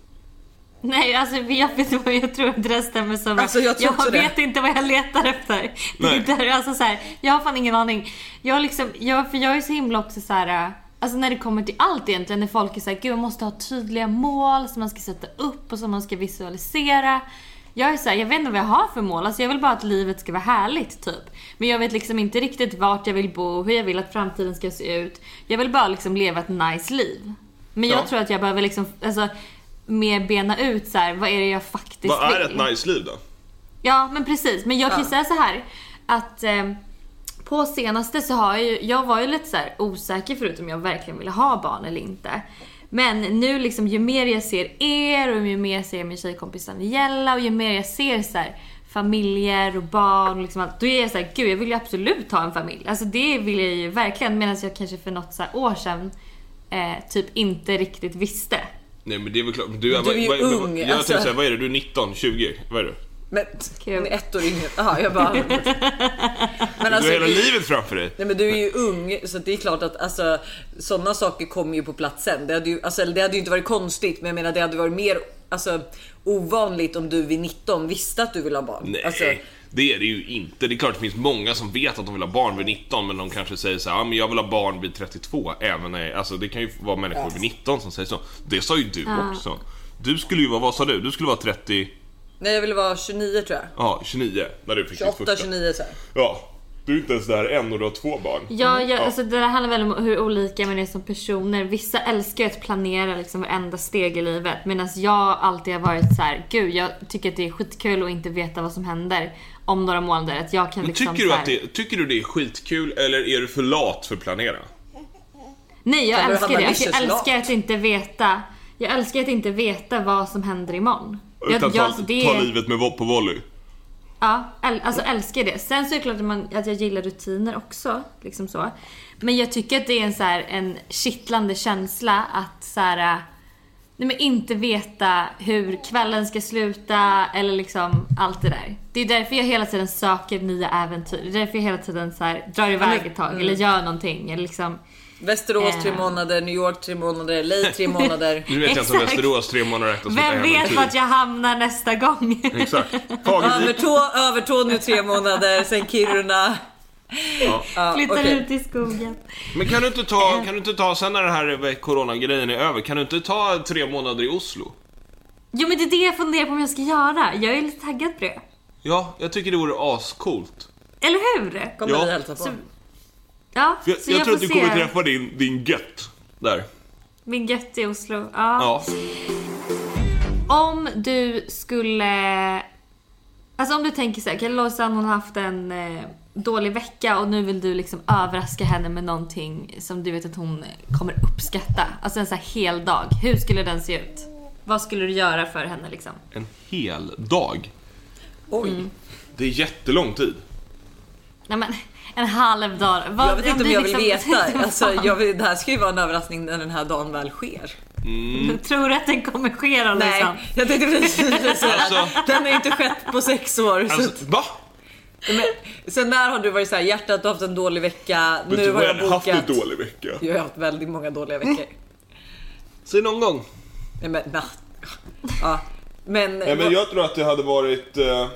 Nej alltså jag vet inte vad jag tror att det stämmer så bra. Alltså, jag tror också det. vet inte vad jag letar efter. Nej. Det är där, alltså så här, jag har fan ingen aning. Jag liksom, jag, för jag är så himla också så här. Alltså när det kommer till allt egentligen, när folk är såhär, gud man måste ha tydliga mål som man ska sätta upp och som man ska visualisera. Jag är såhär, jag vet inte vad jag har för mål, alltså jag vill bara att livet ska vara härligt typ. Men jag vet liksom inte riktigt vart jag vill bo, hur jag vill att framtiden ska se ut. Jag vill bara liksom leva ett nice liv. Men jag Ja. tror att jag behöver liksom, alltså mer bena ut så här, vad är det jag faktiskt Vad är vill. ett nice liv då? Ja men precis, men jag kan ju Ja. säga så här att eh, på senaste så har jag ju, jag var ju lite så här osäker förut om jag verkligen ville ha barn eller inte. Men nu liksom ju mer jag ser er och ju mer jag ser min tjejkompis Daniela och ju mer jag ser så här familjer och barn och liksom allt, då är jag så här, gud jag vill ju absolut ha en familj. Alltså det vill jag ju verkligen medan jag kanske för något så här år sedan eh, typ inte riktigt visste. Nej men det är väl klart. Du, Du är ju vad, vad, ung, Jag alltså. tänkte säga, vad är det? Du är 19, 20? Vad är du? Men Kul. hon är ett år yngre. Jaha, jag bara... Men du alltså, har hela livet framför dig. Nej men du är ju ung så det är klart att alltså, sådana saker kommer ju på plats sen. Det hade ju, alltså, det hade ju inte varit konstigt men jag menar det hade varit mer alltså, ovanligt om du vid 19 visste att du vill ha barn. Nej, Alltså, det är det ju inte. Det är klart det finns många som vet att de vill ha barn vid 19 men de kanske säger så här, ja men jag vill ha barn vid 32. Även när, alltså det kan ju vara människor vid 19 som säger så. Det sa ju du också. Du skulle ju vara, vad sa du? Du skulle vara 30, nej jag ville vara 29 tror jag. ja 29 när du fick ditt 28, första. 29 så här. Ja. Du är inte ens där än och du har två barn. Ja, jag, Alltså, det där handlar väl om hur olika man är som personer. Vissa älskar att planera liksom varenda steg i livet medan jag alltid har varit så här: gud jag tycker att det är skitkul att inte veta vad som händer om några månader. Att jag kan Men liksom tycker, du att det, tycker du det är skitkul eller är du för lat för att planera? Nej jag älskar det. Jag älskar att inte veta jag älskar att inte veta vad som händer imorgon. Jag, Utan jag, ta, det, ta livet med på volley. Ja, äl, alltså älskar det. Sen så är det klart att, man, att jag gillar rutiner också. Liksom så. Men jag tycker att det är en, så här, en kittlande känsla att så här, äh, nej men inte veta hur kvällen ska sluta eller liksom allt det där. Det är därför jag hela tiden söker nya äventyr. Det är därför jag hela tiden så här, drar iväg ett tag eller gör någonting. Eller liksom, Västerås tre Eh. månader, New York tre månader, LA tre månader. Nu vet jag inte om Exakt. Västerås tre månader räknas vem vet vart jag hamnar nästa gång? Exakt. Övertå, Övertå nu tre månader, sen Kiruna. Ja. Ja, Flyttar okej. ut i skogen. Men kan du inte ta, kan du inte ta sen när den här coronagrejen är över, kan du inte ta tre månader i Oslo? Jo men det är det jag funderar på om jag ska göra. Jag är lite taggad på det. Ja, jag tycker det vore ascoolt. Eller hur? Kommer Ja. vi hälsa på. Så- Ja, jag, så jag, jag, tror att du kommer träffa din, din gött där. Min gött i Oslo. Ja. Ja. Om du skulle... Alltså om du tänker såhär, kan Lojsan hon har haft en eh, dålig vecka och nu vill du liksom överraska henne med någonting som du vet att hon kommer uppskatta. Alltså en sån här hel dag. Hur skulle den se ut? Vad skulle du göra för henne liksom? En hel dag. Oj. Mm. Det är jättelång tid. Nej men, en halv dag. Vad, Jag vet inte om jag vill liksom- veta. Alltså, jag vill, det här ska ju vara en överraskning när den här dagen väl sker. Tror du att den kommer ske då Nej, Lojsan? jag tänkte precis säga Alltså- den har ju inte skett på sex år. Så Alltså, va? Men, sen när har du varit så här, hjärtat du har haft en dålig vecka, Men nu du har jag väl haft bokat. en dålig vecka? Jag har haft väldigt många dåliga veckor. Säg någon gång. Nej, men, na. Ja. Men, Nej, men jag tror att det hade varit... eh,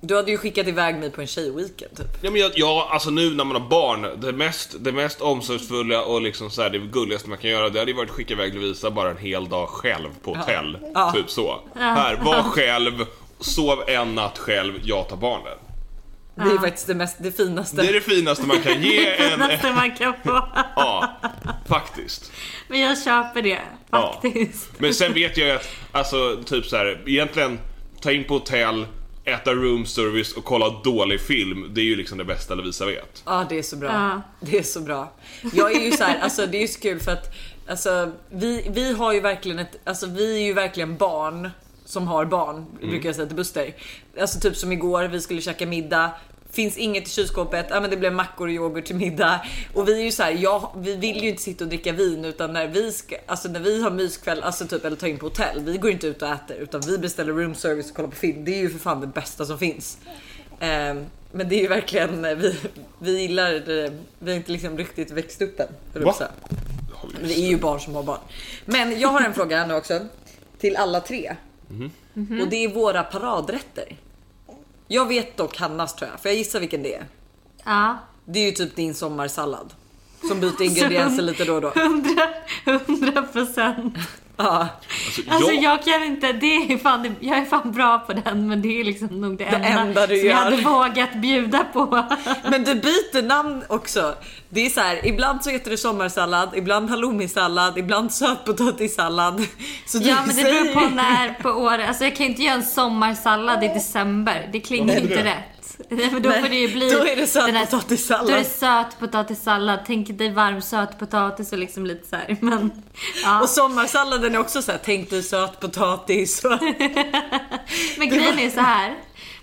du hade ju skickat iväg mig på en tjejweekend typ. Ja, men jag, ja, alltså nu när man har barn, det mest, det mest omsorgsfulla och liksom så här, det gulligaste man kan göra, det hade ju varit att skicka iväg Lovisa bara en hel dag själv på hotell. Ja. Typ så. Här, var själv, sov en natt själv, jag tar barnen. Det är faktiskt det, mest, det finaste. Det är det finaste man kan ge en... Finaste man kan få. Ja, faktiskt. Men jag köper det Ja. faktiskt. Men sen vet jag ju att, alltså typ så här, egentligen ta in på hotell, äta room service och kolla dålig film, det är ju liksom det bästa Lovisa vet. Ja, det är så bra. Ja. Det är så bra. Jag är ju så här, alltså det är ju så kul för att alltså, vi, vi har ju verkligen ett, alltså vi är ju verkligen barn som har barn, brukar jag säga till Buster. Alltså typ som igår, vi skulle käka middag. Finns inget i kylskåpet, ja men det blev mackor och yoghurt till middag. Och vi är ju så här, ja, vi vill ju inte sitta och dricka vin utan när vi ska, alltså när vi har myskväll, alltså typ eller ta in på hotell. Vi går inte ut och äter utan vi beställer room service och kollar på film. Det är ju för fan det bästa som finns. Ehm, men det är ju verkligen, eh, vi, vi gillar det, vi har inte liksom riktigt växt upp än. Va? Men det är ju barn som har barn. Men jag har en fråga nu också. Till alla tre. Och det är våra paradrätter. Jag vet dock Hannas tror jag, för jag gissar vilken det är. Ja. Det är ju typ din sommarsallad. Som byter ingredienser lite då och då. Hundra, hundra procent. Ja. Alltså, Alltså jag, jag kan inte, det är fan, jag är fan bra på den men det är liksom nog det, enda, enda du som jag gör. hade vågat bjuda på. Men du byter namn också. Det är så här, ibland så heter det sommarsallad, ibland halloumi-sallad, ibland sötpotatissallad. Så Ja men det beror på när på året, alltså jag kan inte göra en sommarsallad i december, det klingar inte det? rätt. Nej, men då får det ju bli då är det sötpotatissallad. Då är det sötpotatissallad, tänk dig varm sötpotatis och liksom lite så här. Men, ja. Och sommarsalladen är också så här, tänk dig sötpotatis. men grejen är så här.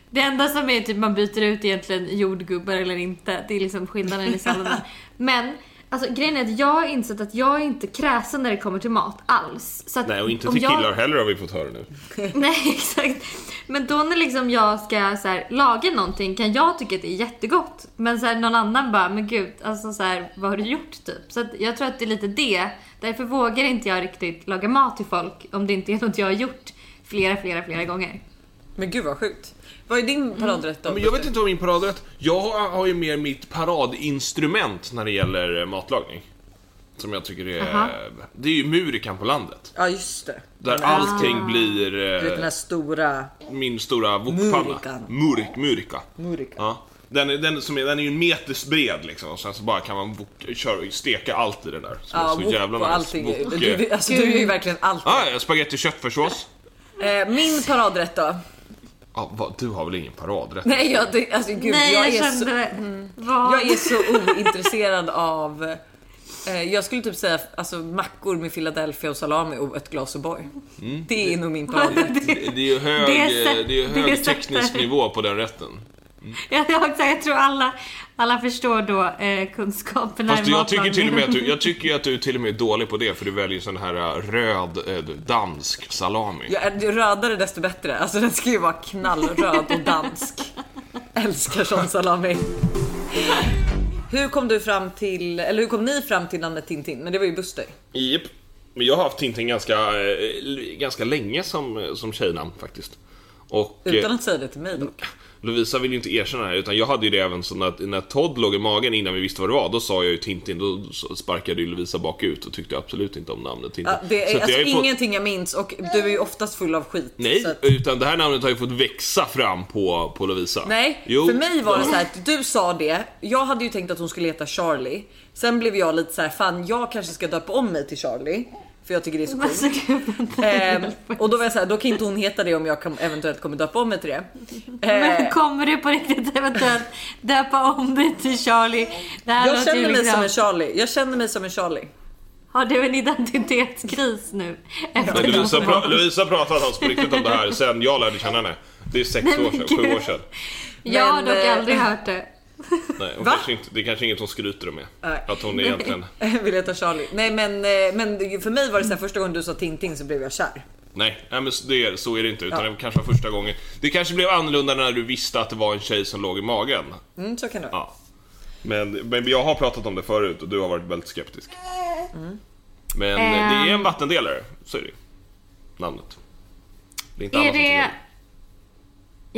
Det enda som är typ man byter ut egentligen jordgubbar eller inte. Det är liksom skillnaden i salladen. Men Alltså grejen är att jag har insett att jag är inte kräsen när det kommer till mat alls. Så att Nej, och inte om till jag- killar heller har vi fått höra nu. Nej exakt. Men då när liksom jag ska så här, laga någonting kan jag tycka att det är jättegott. Men så här, någon annan bara, men gud, alltså så här, vad har du gjort typ? Så att jag tror att det är lite det. Därför vågar inte jag riktigt laga mat till folk om det inte är något jag har gjort flera, flera, flera gånger. Men gud vad sjukt. Vad är din paradrätt då? Men jag vet inte vad min paradrätt... Jag har, har ju mer mitt paradinstrument när det gäller eh, matlagning. Som jag tycker är... Aha. Det är ju murikan på landet. Ja just det. Där allting blir Du vet den eh, här stora min stora wokpanna. Murikan. Murik, murika. murika. Ja. Den, är- den, som är, den är ju en meters bred liksom och sen så bara kan man wok, köra, steka allt i det där. Så Ja, är så jävla nice. allting. Wok, Du, eh, alltså, du är ju verkligen allt. Ah, ja, spagetti köttfärssås. Eh, min paradrätt då? Ah, vad, du har väl ingen paradrätt? Nej, jag, det, alltså gud, Nej, jag, jag, är kände så, det. Vad? jag är så ointresserad av eh, jag skulle typ säga alltså, mackor med Philadelphia och salami och ett glas O'boy. Mm. Det är nog min paradrätt. Det, det är ju hög, Det är det sätt- är ju det är hög teknisk nivå på den rätten. Jag, jag, jag tror alla, alla förstår då eh, kunskaperna Fast i jag tycker till och med att du, jag tycker att du till och med är dålig på det för du väljer sån här äh, röd äh, dansk salami. Ju rödare desto bättre. Alltså den ska ju vara knallröd och dansk. Älskar sån salami. Hur kom du fram till, eller hur kom ni fram till namnet Tintin? Men det var ju Buster. Japp. Men jag har haft Tintin ganska, eh, ganska länge som, som tjejnamn faktiskt. Och Utan eh, att säga det till mig dock. Lovisa vill ju inte erkänna det här, utan jag hade ju det även så när, när Todd låg i magen innan vi visste vad det var, då sa jag ju Tintin, då sparkade ju Lovisa bakut och tyckte absolut inte om namnet Tintin. Ja, det Så är jag alltså ju fått- ingenting jag minns och du är ju oftast full av skit. Nej, så att- utan det här namnet har ju fått växa fram på, på Lovisa. Nej, Jo. för mig var det så här att du sa det. Jag hade ju tänkt att hon skulle heta Charlie. Sen blev jag lite så här, fan jag kanske ska döpa om mig till Charlie. För jag tycker det är så coolt. Ehm, och då var jag så här, då kan inte hon heta det om jag kom, eventuellt kommer döpa om mig till det. Men Eh, kommer du på riktigt eventuellt döpa om dig till Charlie? Det här jag känner mig liksom- som en Charlie. Jag känner mig som en Charlie. Har du en identitetskris nu? Efter Men Lovisa, pra, Lovisa pratar alltså på riktigt om det här sen jag lärde känna henne. Det är sex Nej, år sedan, sju år sedan. Jag har dock eh, aldrig hört det. Nej, hon kanske inte, det är kanske inget hon skryter med. Nej. Att hon egentligen... Vill heta Charlie. Nej men, eh, men för mig var det så här, första gången du sa Tintin så blev jag kär. Nej, nej men det så är det inte. Utan Ja. det kanske var första gången. Det kanske blev annorlunda när du visste att det var en tjej som låg i magen. Mm, så kan det vara. Ja. Men, men jag har pratat om det förut och du har varit väldigt skeptisk. Men eh, det är en Ehm. vattendelare, så är det Namnet. Det är inte Är alla som tycker det...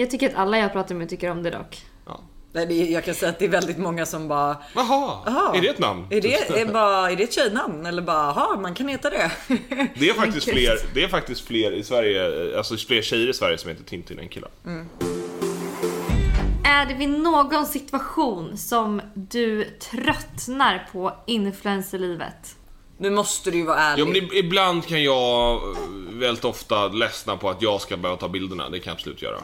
Jag tycker att alla jag pratar med tycker om det dock. Ja. Nej, det är, jag kan säga att det är väldigt många som bara Jaha, är det ett namn? Är det, är, bara, är det ett tjejnamn? Eller bara, jaha, man kan heta det. Det är faktiskt fler, det är faktiskt fler i Sverige, alltså fler tjejer i Sverige som heter Tintin än killar. Är det vid någon situation som du tröttnar på influencerlivet? Nu måste du ju vara ärlig. Ja men ibland kan jag eh, väldigt ofta ledsna på att jag ska behöva ta bilderna, det kan jag absolut göra.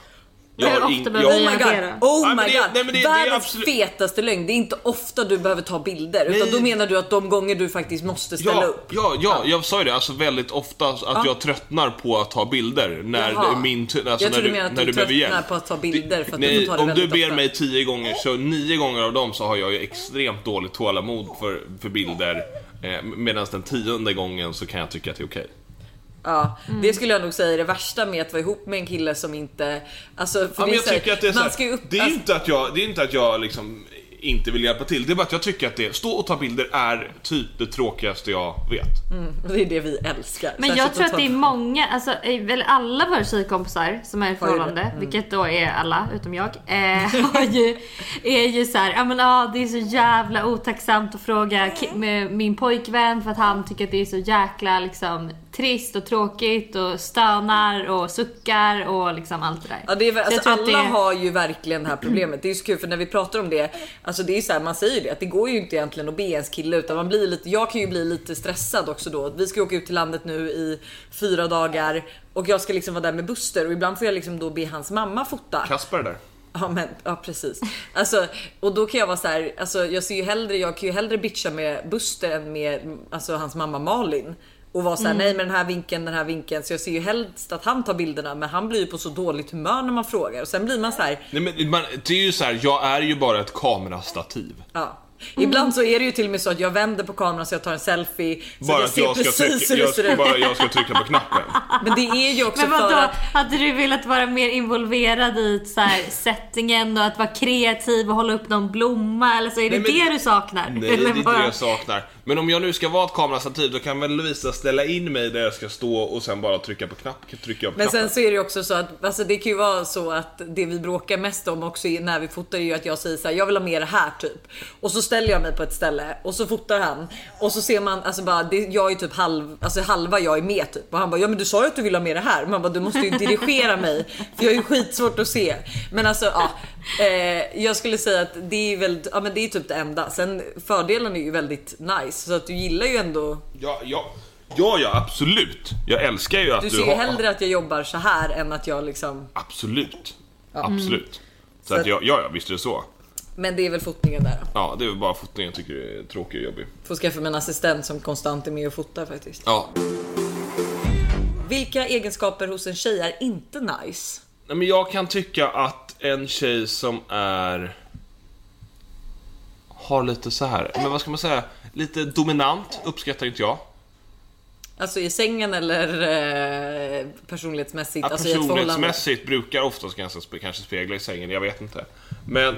Jag Hur ofta behöver jag- du Oh my göra god, det då? oh my det- god. nej, det är Världens absolut- fetaste lögn. Det är inte ofta du behöver ta bilder. Utan Nej. då menar du att de gånger du faktiskt måste ställa Ja, upp. ja, ja, jag sa ju det. Alltså väldigt ofta att jag tröttnar på att ta bilder när Jaha. det är min. Alltså Jag när du menar att när du behöver tröttnar på att ta bilder för att du Nej, får ta det om du ber ofta. mig tio gånger så nio gånger av dem så har jag ju extremt dåligt tålamod för, för bilder. Eh, Medan den tionde gången så kan jag tycka att det är okej. Ja, det skulle jag nog säga är det värsta med att vara ihop med en kille som inte... Alltså, för Ja, det är jag så här, tycker att det är så man här, ska ju upp, det är alltså, inte att jag, det är inte att jag liksom inte vill hjälpa till. Det är bara att jag tycker att det, stå och ta bilder är typ det tråkigaste jag vet. och det är det vi älskar. Men jag tror att ta- det är många, alltså väl alla våra tjejkompisar som är i förhållande, vilket då är alla utom jag, eh, ju, är ju såhär, ja men ah, det är så jävla otacksamt att fråga min pojkvän för att han tycker att det är så jäkla liksom trist och tråkigt och stönar och suckar och liksom allt det där. Ja, det är, alltså, alla det- har ju verkligen det här problemet. Det är ju så kul för när vi pratar om det, alltså det är så här, man säger ju det att det går ju inte egentligen att be ens kille utan man blir lite, jag kan ju bli lite stressad också då. Vi ska åka ut till landet nu i fyra dagar och jag ska liksom vara där med Buster och ibland får jag liksom då be hans mamma fota. Kasper där. Ja men ja precis. Alltså, och då kan jag vara så här, alltså jag ser ju hellre, jag kan ju hellre bitcha med Buster än med alltså, hans mamma Malin. Och vara såhär, nej men den här vinkeln, den här vinkeln. Så jag ser ju helst att han tar bilderna men han blir ju på så dåligt humör när man frågar. Och sen blir man så här, Nej, men man, det är ju så här, jag är ju bara ett kamerastativ. ja. Ibland så är det ju till och med så att jag vänder på kameran så jag tar en selfie. Så Bara att att jag jag ska, precis hur trycka, det ser jag, ut. bara jag ska trycka på knappen. Men det är ju också Men vadå, för att hade du velat vara mer involverad i så här, settingen och att vara kreativ och hålla upp någon blomma eller så? Är det Nej, men- det du saknar? Nej, det är inte bara- det jag saknar. Men om jag nu ska vara ett kamerastativ då kan väl Lovisa ställa in mig där jag ska stå och sen bara trycka på knapp, trycka på Men knappen. sen så är det ju också så att alltså det kan ju vara så att det vi bråkar mest om också är när vi fotar är ju att jag säger så här, jag vill ha mer här typ. Och så ställer jag mig på ett ställe och så fotar han och så ser man alltså bara det, jag är typ halv, alltså halva jag är med typ och han bara ja men du sa ju att du vill ha mer här. Man bara du måste ju dirigera mig för jag är ju skitsvårt att se. Men alltså ja, eh, jag skulle säga att det är väl, ja men det är typ det enda. Sen fördelen är ju väldigt nice så att du gillar ju ändå. Ja, ja, ja, ja, absolut. Jag älskar ju att Du du, ser ju har... hellre att jag jobbar så här än att jag liksom. Absolut. Absolut. Så, Så att att- jag, ja, ja, visst är det så. Men det är väl fotningen där. då. Ja, det är väl bara fotningen jag tycker är tråkig och jobbig. Får skaffa mig en assistent som konstant är med och fotar faktiskt. Ja. Vilka egenskaper hos en tjej är inte nice? Nej, men jag kan tycka att en tjej som är... Har lite så här, men vad ska man säga? Lite dominant uppskattar inte jag. Alltså i sängen eller eh, personlighetsmässigt? Att alltså personlighetsmässigt brukar oftast ganska spe, kanske spegla i sängen, jag vet inte. Men,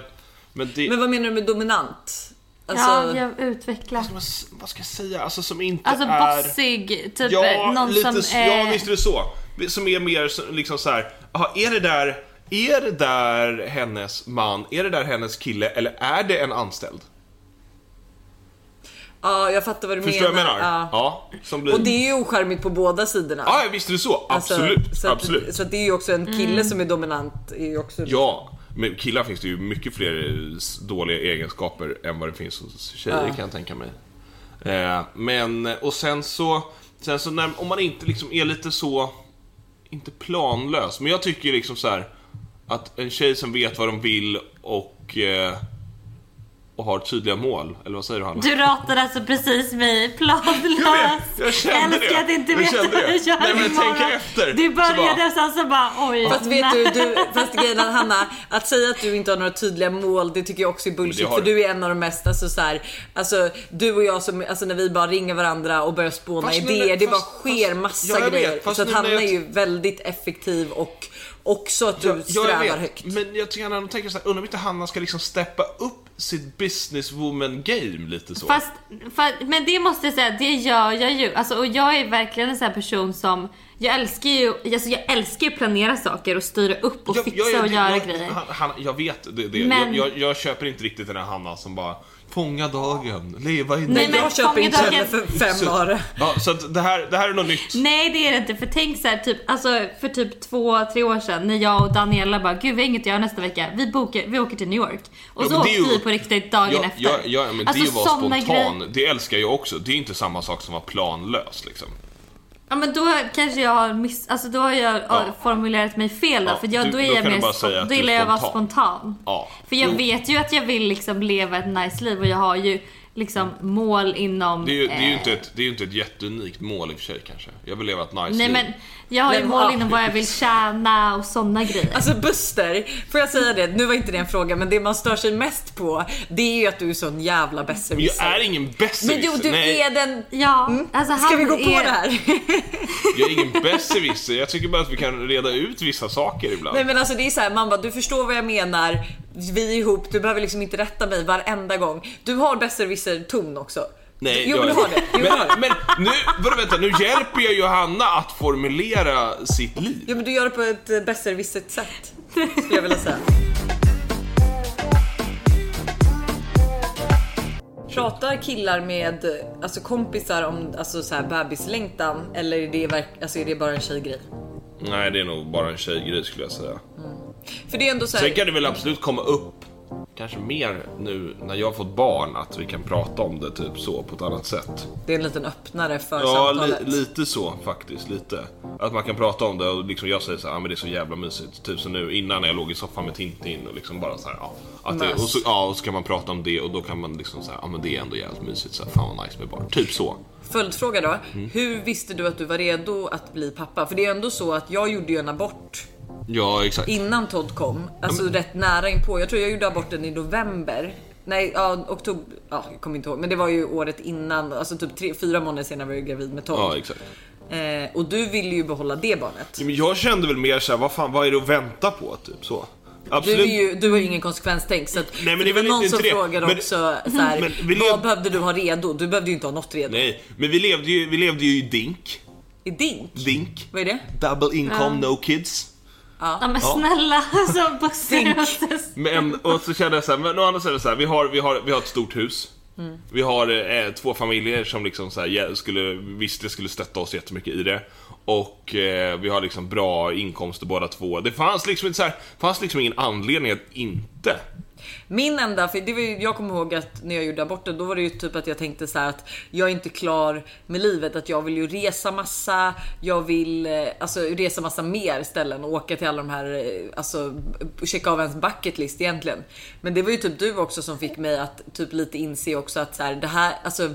men det... Men vad menar du med dominant? Alltså, Ja, jag utvecklar. vad, vad ska jag säga? Alltså som inte Alltså är... bossig, typ Ja, någon lite, som ja, är... visst är det så. Som är mer så- liksom så här. aha, är det där... Är det där hennes man? Är det där hennes kille? Eller är det en anställd? Ja, jag fattar vad du Förstår du vad jag menar. menar? Ja. Ja. som blir... Och det är ju ocharmigt på båda sidorna. Ja, visst är det så. Alltså, Absolut. så att, absolut. Så att det är ju också en kille Mm. som är dominant. Är ju också... Ja, men killar finns det ju mycket fler dåliga egenskaper än vad det finns hos tjejer Ja. kan jag tänka mig. Eh, men, och sen så, sen så när, om man inte liksom är lite så, inte planlös, men jag tycker liksom så här att en tjej som vet vad de vill och, eh, och har tydliga mål, eller vad säger du Hanna? Du ratade alltså precis mig planlös. Jag kände Älskar det. att inte Jag veta kände vad det. jag gör Nej, men imorgon. tänk efter. Du Så började bara- och sen så bara oj. Fast vet du, du, fast grejen Hanna, att säga att du inte har några tydliga mål, det tycker jag också är bullshit. Har För du. är en av de mest, alltså så här, alltså du och jag som, alltså när vi bara ringer varandra och börjar spåna Fast nu idéer, när- det bara fast- sker fast- massa ja, jag vet, grejer. fast så att nu Hanna jag- är ju väldigt effektiv och också att du Ja, strävar jag vet, högt. Men jag tycker han tänker så här, undrar om inte Hanna ska liksom steppa upp sitt businesswoman game lite så. Fast, för, men det måste jag säga, det gör jag ju. Alltså, och jag är verkligen en sån här person som, jag älskar ju, alltså, jag älskar ju att planera saker och styra upp och Jag- fixa jag- jag- och göra jag, grejer. Han, han, jag vet det. det. Men- Jag, jag, jag köper inte riktigt den här Hanna som bara Fånga dagen, leva i Nej, nuet." men jag köper inte dagen- för fem öre. Ja, så att det här, det här är något nytt. Nej det är det inte, för tänk så här, typ, alltså för typ två, tre år sedan när jag och Daniela bara gud vi har inget att göra nästa vecka, vi, bokar, vi åker till New York. Och Ja, så åkte ju- vi på riktigt dagen Ja, efter. ja, ja, men alltså, det såna spontan. grejer- Det älskar jag också. Det är inte samma sak som att vara planlös liksom. Ja men då kanske jag har miss, alltså då har jag Ja. formulerat mig fel då, Ja, för jag, du- då är då jag mer, då gillar jag att vara spontan. Ja. För jag Jo. vet ju att jag vill liksom leva ett nice liv och jag har ju liksom mål inom... Det är ju, det är ju eh, inte ett, det är ju inte ett jätteunikt mål i och för sig kanske. Jag vill leva ett nice Nej liv. men jag har ju Men, mål ja. inom vad jag vill tjäna och sådana grejer. Alltså Buster, får jag säga det? Nu var inte det en fråga, men det man stör sig mest på, det är ju att du är sån jävla Men besserwisser. jag är ingen Men besserwisser. jo, du Nej, är den... Ja, alltså Ska han vi gå på är... det här? jag är ingen besserwisser. Jag tycker bara att vi kan reda ut vissa saker ibland. Nej men alltså det är så här, man bara, du förstår vad jag menar. Vi är ihop, du behöver liksom inte rätta mig varenda gång. Du har besserwisser-ton också. Nej, jo, jag- men du har det. Jo, du har det. Men, men nu, vadå, vänta, nu hjälper jag Johanna att formulera sitt liv. Jo men du gör det på ett eh, besserwissert sätt. Skulle jag vilja säga. Pratar killar med alltså kompisar om alltså så här bebislängtan eller är det, alltså är det bara en tjejgrej? Nej, det är nog bara en tjejgrej skulle jag säga. För det är ändå så här, Sen kan det väl absolut komma upp, kanske mer nu när jag har fått barn, att vi kan prata om det typ så på ett annat sätt. det är en liten öppnare för Ja, samtalet. li, lite så faktiskt, lite. Att man kan prata om det och liksom jag säger så här, ah, men det är så jävla mysigt. Typ som nu innan när jag låg i soffan med Tintin och liksom bara så här, ja. Att det, och, så, ja, och så kan man prata om det och då kan man liksom säga, ja ah, men det är ändå jävligt mysigt, så här, fan vad nice med barn. Typ så. Följdfråga då. Mm. Hur visste du att du var redo att bli pappa? För det är ändå så att jag gjorde ju en abort Ja, exakt. innan Todd kom. Alltså rätt nära inpå. Jag tror jag gjorde aborten i november. Nej, ja, oktober. Ja, jag kommer inte ihåg, men det var ju året innan. Alltså typ tre, fyra månader senare var jag gravid med Tom. Ja, exakt. Eh, och du ville ju behålla det barnet. Ja, men jag kände väl mer såhär, vad fan, vad är det att vänta på? Typ så. Du, Absolut. är ju, du har ju ingen konsekvenstänk så att Nej, men det var någon som det. frågade Men- också så här, men vi vad lev- behövde du ha redo? Du behövde ju inte ha något redo. Nej, men vi levde ju, vi levde ju i DINK. I dink? DINK. Vad är det? Double income, no kids. Ja men snälla, alltså. Men, och så kände jag så här, men å andra sidan så här, vi har, vi har, vi har ett stort hus. Vi har eh, två familjer som liksom så här, ja, skulle, visste skulle stötta oss jättemycket i det. Och eh, vi har liksom bra inkomster båda två. Det fanns liksom, inte så här, fanns liksom ingen anledning att inte. Min enda, för det var ju, jag kommer ihåg att när jag gjorde aborten, då var det ju typ att jag tänkte så här att jag är inte klar med livet, att jag vill ju resa massa, jag vill eh, alltså resa massa mer ställen och åka till alla de här, eh, alltså checka av ens bucket list egentligen. Men det var ju typ du också som fick mig att typ lite inse också att så här, det här, alltså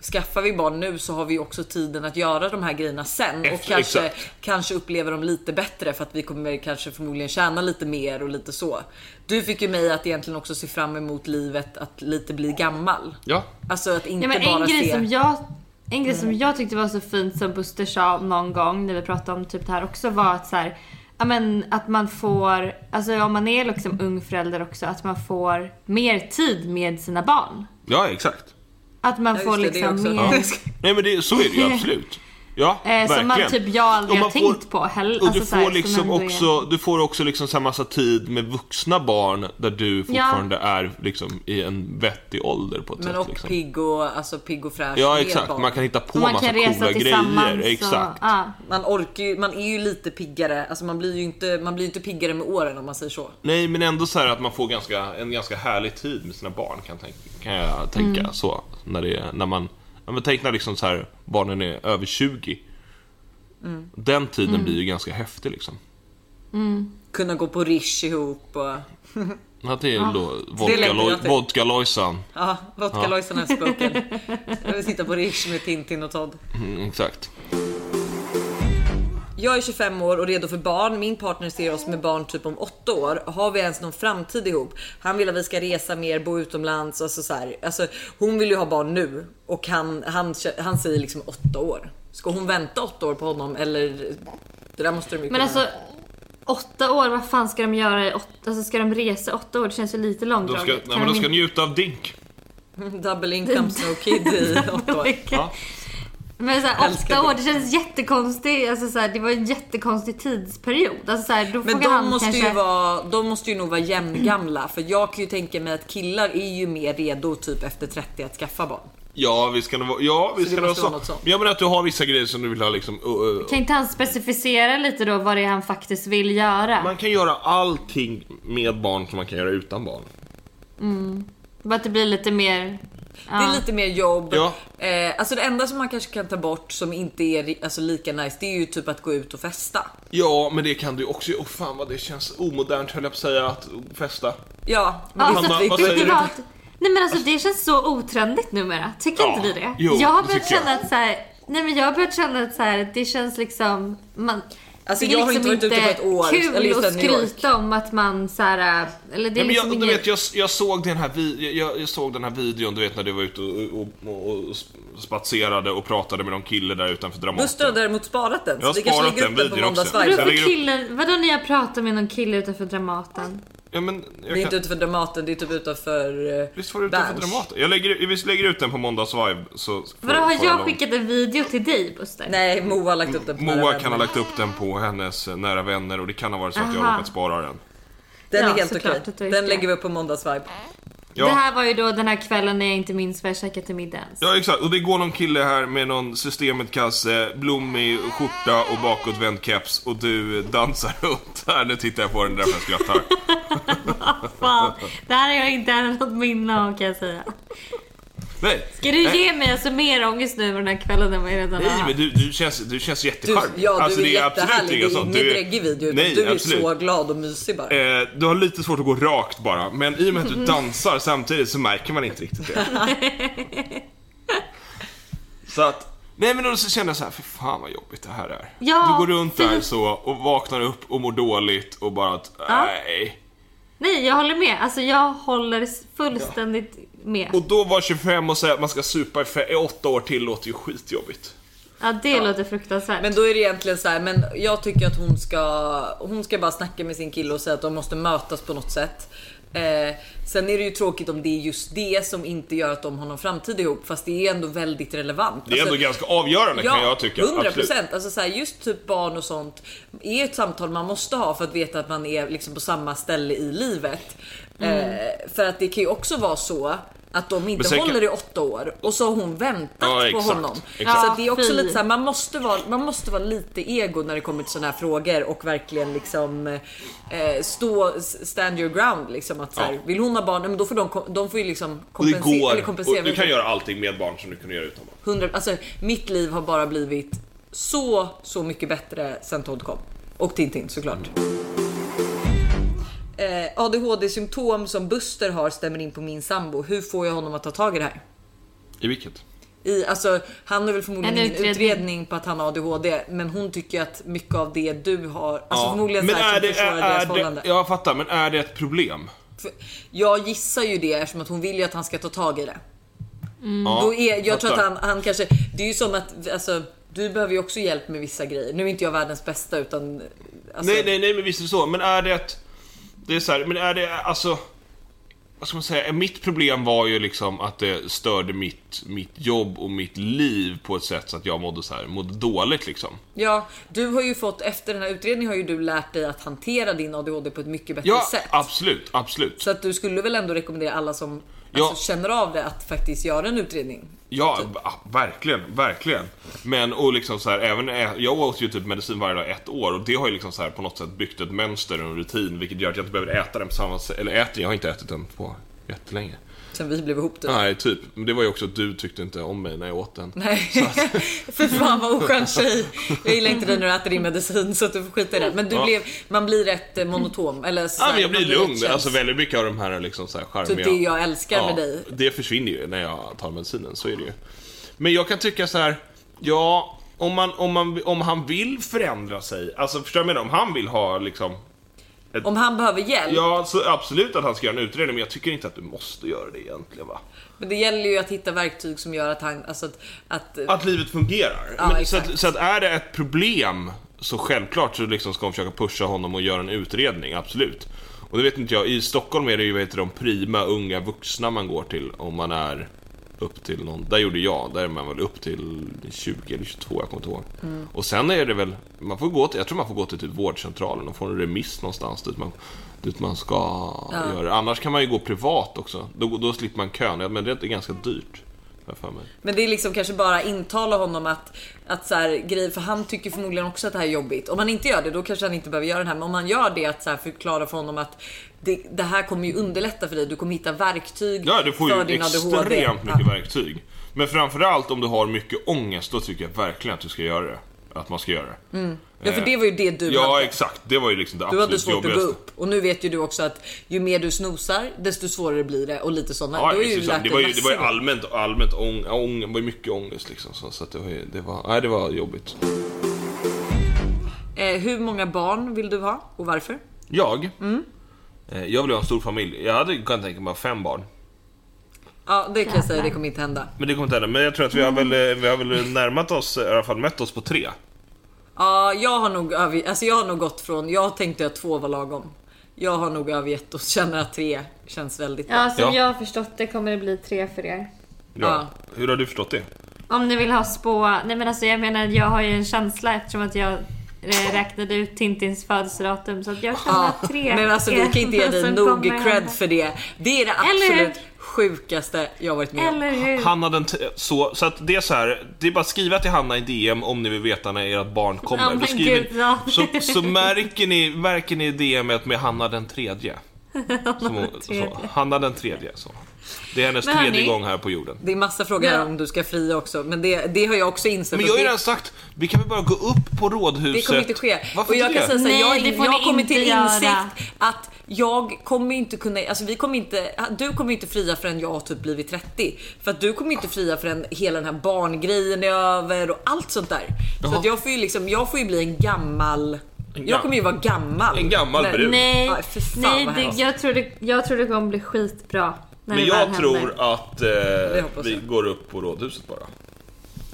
Skaffar vi barn nu så har vi också tiden att göra de här grejerna sen och kanske, kanske uppleva dem lite bättre för att vi kommer kanske förmodligen tjäna lite mer och lite så. Du fick ju mig att egentligen också se fram emot livet att lite bli gammal. Ja. Alltså att inte Ja, men bara en grej se... som jag en grej som jag tyckte var så fint som Buster sa någon gång när vi pratade om typ det här också var att så här, ja, men att man får, alltså om man är liksom ung förälder också, att man får mer tid med sina barn. Ja, exakt. Att man Ja, får det, det liksom också. mer, Ja. Nej men det, så är det ju absolut. Ja, eh, verkligen. som man typ jag aldrig Och har man får- tänkt på heller. Och Alltså du så här, får som liksom är- också, du får också liksom så här massa tid med vuxna barn där du fortfarande är liksom i en vettig ålder på ett Men sätt. och liksom. pigg och, alltså pigg och fräsch Ja exakt, barn. man kan hitta på man massa kan resa coola grejer. Exakt. Och, ja. Man orkar ju, man är ju lite piggare, alltså man blir ju inte, man blir inte piggare med åren om man säger så. Nej men ändå så här att man får ganska, en ganska härlig tid med sina barn kan, tänka, kan jag tänka Mm. så. När, det, är- när man, ja, men tänk när liksom så här, barnen är över 20. Mm. Den tiden blir ju ganska häftig liksom. Kunna gå på Rish ihop och... Ja, det är då jag till. vodka-Lojsan. Ja, vodka Ja. Lojsan has spoken. Jag vill sitta på Rish med Tintin och Todd. Mm, exakt. Jag är 25 år och redo för barn. Min partner ser oss med barn typ om 8 år. Har vi ens någon framtid ihop? Han vill att vi ska resa mer, bo utomlands. Alltså så här. Alltså, hon vill ju ha barn nu och han, han, han säger liksom 8 år. Ska hon vänta 8 år på honom eller? Det där måste de ju Men kunna- alltså åtta år, vad fan ska de göra i åtta, alltså ska de resa åtta år? Det känns ju lite De långdraget. ska, nej, men de ska njuta av dink. Double income no kid i 8 år. Ja. Men såhär, åtta år, det. det känns jättekonstigt. Alltså såhär, det var en jättekonstig tidsperiod. Alltså såhär, då Men de han måste, kanske... ju vara, de måste ju nog vara jämngamla för jag kan ju tänka mig att killar är ju mer redo typ efter 30 att skaffa barn. Ja, vi ska nog vara, ja, vi Så ska det vara så. något sånt. Men jag menar att du har vissa grejer som du vill ha liksom... uh, uh, Kan inte han specificera lite då vad det är han faktiskt vill göra? man kan göra allting med barn som man kan göra utan barn. Bara att det blir lite mer... Det är lite mer jobb. Ja. Eh, alltså det enda som man kanske kan ta bort som inte är alltså, lika nice det är ju typ att gå ut och festa. Ja, men det kan du också Åh fan vad det känns omodernt höll jag på att säga, att festa. Ja, men det Hanna, vad säger det du? att, nej men alltså det känns så otrendigt numera. Tycker Ja, inte ni det? jo, jag har det börjat tycker jag. känna att så här, nej men jag har börjat känna att så här, det känns liksom, man, Alltså, det är jag har liksom inte varit ute på ett år, kul eller just att skryta om att man så här, eller det är Nej, men liksom jag, du inget... vet, jag, jag, såg den här vi, jag, jag såg den här videon, du vet när du var ute och, och, och, och spatserade och pratade med någon kille där utanför Dramaten. Buster har däremot sparat den. Jag har sparat den videon också. vadå när jag pratar med någon kille utanför Dramaten? Ja, men jag Det är kan, inte utanför Dramaten, det är typ utanför... eh, Visst var det utanför Berns. Dramaten? Jag lägger, vi lägger ut den på måndags vibe så... får- Vadå har jag någon- skickat en video till dig Buster? Nej, Moa har lagt upp den på Nära Moa Vänner. kan ha lagt upp den på hennes eh, nära vänner och det kan ha varit så att jag har Aha. råkat spara den. Den Ja, är helt okej. har Den lägger vi upp på måndags vibe. Ja. Det här var ju då den här kvällen när jag inte minns vad jag käkade till middag ens. Ja exakt, och det går någon kille här med någon systemet-kasse, blommig skjorta och bakåtvänd keps och du dansar runt här. Nu tittar jag på den därför jag skrattar. Fan, det här har jag inte haft något minne av kan jag säga. Nej, Ska du ge mig alltså mer ångest nu den här kvällen än vad jag redan nej har men du, du, känns, du känns Du, jättecharmig. ja, du Alltså, är det jättehärlig. Det är sånt. ingen Du är- dräggig video. utan Nej, du är absolut. så glad och mysig bara. Eh, du har lite svårt att gå rakt bara, men i och med att du dansar samtidigt så märker man inte riktigt det. så att, nej men då så kände jag så här, för fan vad jobbigt det här är. Ja, du går runt där så och vaknar upp och mår dåligt och bara att, nej. Nej, jag håller med. Alltså jag håller fullständigt med. Och då var 25 och säga att man ska supa i åtta år till låter ju skitjobbigt. Ja, det låter fruktansvärt. Men då är det egentligen så här, men jag tycker att hon ska, hon ska bara snacka med sin kille och säga att de måste mötas på något sätt. Eh, sen är det ju tråkigt om det är just det som inte gör att de har någon framtid ihop, fast det är ändå väldigt relevant. Det är ändå Alltså, ganska avgörande kan jag tycka. 100 Absolut. procent. Alltså så här, just typ barn och sånt är ett samtal man måste ha för att veta att man är liksom på samma ställe i livet. Mm. Eh, för att det kan ju också vara så att de inte kan- håller i åtta år och så har hon väntat Ja, på honom. Exakt. Så det är också lite så här, man måste, vara, man måste vara lite ego när det kommer till sådana här frågor och verkligen liksom eh, stå, stand your ground liksom att så här, Ja. vill hon ha barn, men då får de, de får ju liksom det kompensera. går. eller kompensera du kan göra allting med barn som du kunde göra utan barn. 100, alltså, mitt liv har bara blivit så, så mycket bättre sen Todd kom. Och Tintin såklart. Eh, ADHD-symptom som Buster har stämmer in på min sambo. Hur får jag honom att ta tag i det här? I vilket? I, alltså, han har väl förmodligen En utredning. utredning. på att han har ADHD, men hon tycker att mycket av det du har, alltså Ja, förmodligen men så här är det, försvårar är, deras förhållande. det, jag fattar, men är det ett problem? För Jag gissar ju det eftersom att hon vill ju att han ska ta tag i det. Ja, Då är, jag tror att han, han kanske, det är ju som att, alltså, du behöver ju också hjälp med vissa grejer. Nu är inte jag världens bästa utan... Alltså, Nej, nej, nej, men visst är det så. Men är det ett... Det är så här, men är det alltså... Vad ska man säga? Mitt problem var ju liksom att det störde mitt, mitt jobb och mitt liv på ett sätt så att jag mådde så här, mådde dåligt liksom. Ja, du har ju fått, efter den här utredningen har ju du lärt dig att hantera din ADHD på ett mycket bättre Ja, sätt. absolut, absolut. Så att du skulle väl ändå rekommendera alla som Ja. alltså, känner av det att faktiskt göra en utredning. Ja, va- verkligen, verkligen. Men och liksom så här, även ä- jag åt ju typ medicin varje dag ett år och det har ju liksom så här på något sätt byggt ett mönster och en rutin vilket gör att jag inte behöver äta den på samma sätt. Eller äter, jag har inte ätit den på jättelänge. Sen vi blev ihop typ. Nej, typ. Men det var ju också att du tyckte inte om mig när jag åt den. Nej, för fan vad oskön tjej. Jag gillar inte dig när du äter din medicin så att du får skita i det. Men du Ja. blev, man blir rätt eh, monotom. Eller så Ja, men jag blir lugn. käns- Alltså väldigt mycket av de här liksom så här charmiga... Typ det jag älskar med dig. Det försvinner ju när jag tar medicinen, så är det ju. Men jag kan tycka så här, ja, om, man, om, man, om han vill förändra sig, alltså förstår du vad jag menar? Om han vill ha liksom... Om han behöver hjälp. Ja, så absolut att han ska göra en utredning, men jag tycker inte att du måste göra det egentligen va? Men det gäller ju att hitta verktyg som gör att han, alltså att, att Att livet fungerar. Ja, men, så, att, så att är det ett problem så självklart så liksom ska man försöka pusha honom och göra en utredning, absolut. Och det vet inte jag, i Stockholm är det ju vad heter de prima unga vuxna man går till om man är upp till någon, där gjorde jag, där är man väl upp till 20 eller 22, jag kommer inte ihåg. Mm. Och sen är det väl, man får gå till, jag tror man får gå till typ vårdcentralen och få en remiss någonstans dit man, dit man ska göra det. Annars kan man ju gå privat också, då, då slipper man kön, Ja, men det är ganska dyrt. för mig. Men det är liksom kanske bara intala honom att, att så här, grej, för han tycker förmodligen också att det här är jobbigt. Om han inte gör det då kanske han inte behöver göra det här. Men om han gör det att så här, förklara för honom att det, det här kommer ju underlätta för dig. Du kommer hitta verktyg Ja, du får för ju extremt ADHD. mycket Ja. verktyg. Men framförallt om du har mycket ångest, då tycker jag verkligen att du ska göra det. Att man ska göra det. ja, för det var ju det du Ja, hade. exakt. Det var ju liksom det Du absolut hade svårt att gå upp och nu vet ju du också att ju mer du snosar desto svårare blir det och lite sådana. Ja, ju det, dig var ju, det var ju allmänt, allmänt ång, ång, det var ju mycket ångest liksom. Så, så att det var, ju- det var, nej, det var jobbigt. eh, Hur många barn vill du ha och varför? Jag? Mm. Eh, Jag vill ha en stor familj. Jag hade kunnat tänka mig fem barn. Ja det kan jag säga, det kommer inte hända. Men det kommer inte hända. Men jag tror att vi har väl, eh, vi har väl närmat oss, i alla fall mätt oss på tre. Ja, jag har nog över, alltså jag har nog gått från, jag tänkte att två var lagom. Jag har nog övergett och känner att tre känns väldigt bra. Ja, som Ja. jag har förstått det kommer det bli tre för er. Ja. Hur har du förstått det? Om ni vill ha spå... Nej men alltså jag menar jag har ju en känsla eftersom att jag eh, räknade ut Tintins födelsedatum så att jag känner Ja, att tre men alltså vi kan inte ge dig nog cred för det. Det är det absolut sjukaste jag varit med om. Eller hur? Hanna den så, så att det är så här, det är bara att skriva till Hanna i DM om ni vill veta när ert barn kommer. Men skriver, gud, ja. så, så märker ni, märker ni DMet med Hanna den tredje. Som hon, tredje. Så, Hanna den tredje. Så. Det är hennes Men tredje hörni- gång här på jorden. Det är massa frågor här om du ska fria också, men det, det har jag också insett. Men jag har ju redan sagt, vi kan väl bara gå upp på rådhuset. Det kommer inte ske. Varför och jag inte kan säga så här, Nej, jag, det får jag har kommit till göra. insikt att jag kommer inte kunna, alltså vi kommer inte, du kommer inte fria förrän jag har typ blivit 30. För att du kommer inte fria förrän hela den här barngrejen är över och allt sånt där. Så Jaha. att jag får ju liksom, jag får ju bli en gammal Jag kommer ju vara gammal. En gammal brud. Nej, nej vad det, jag, tror det, jag tror det kommer bli skitbra. Men jag händer. tror att eh, vi går upp på rådhuset bara.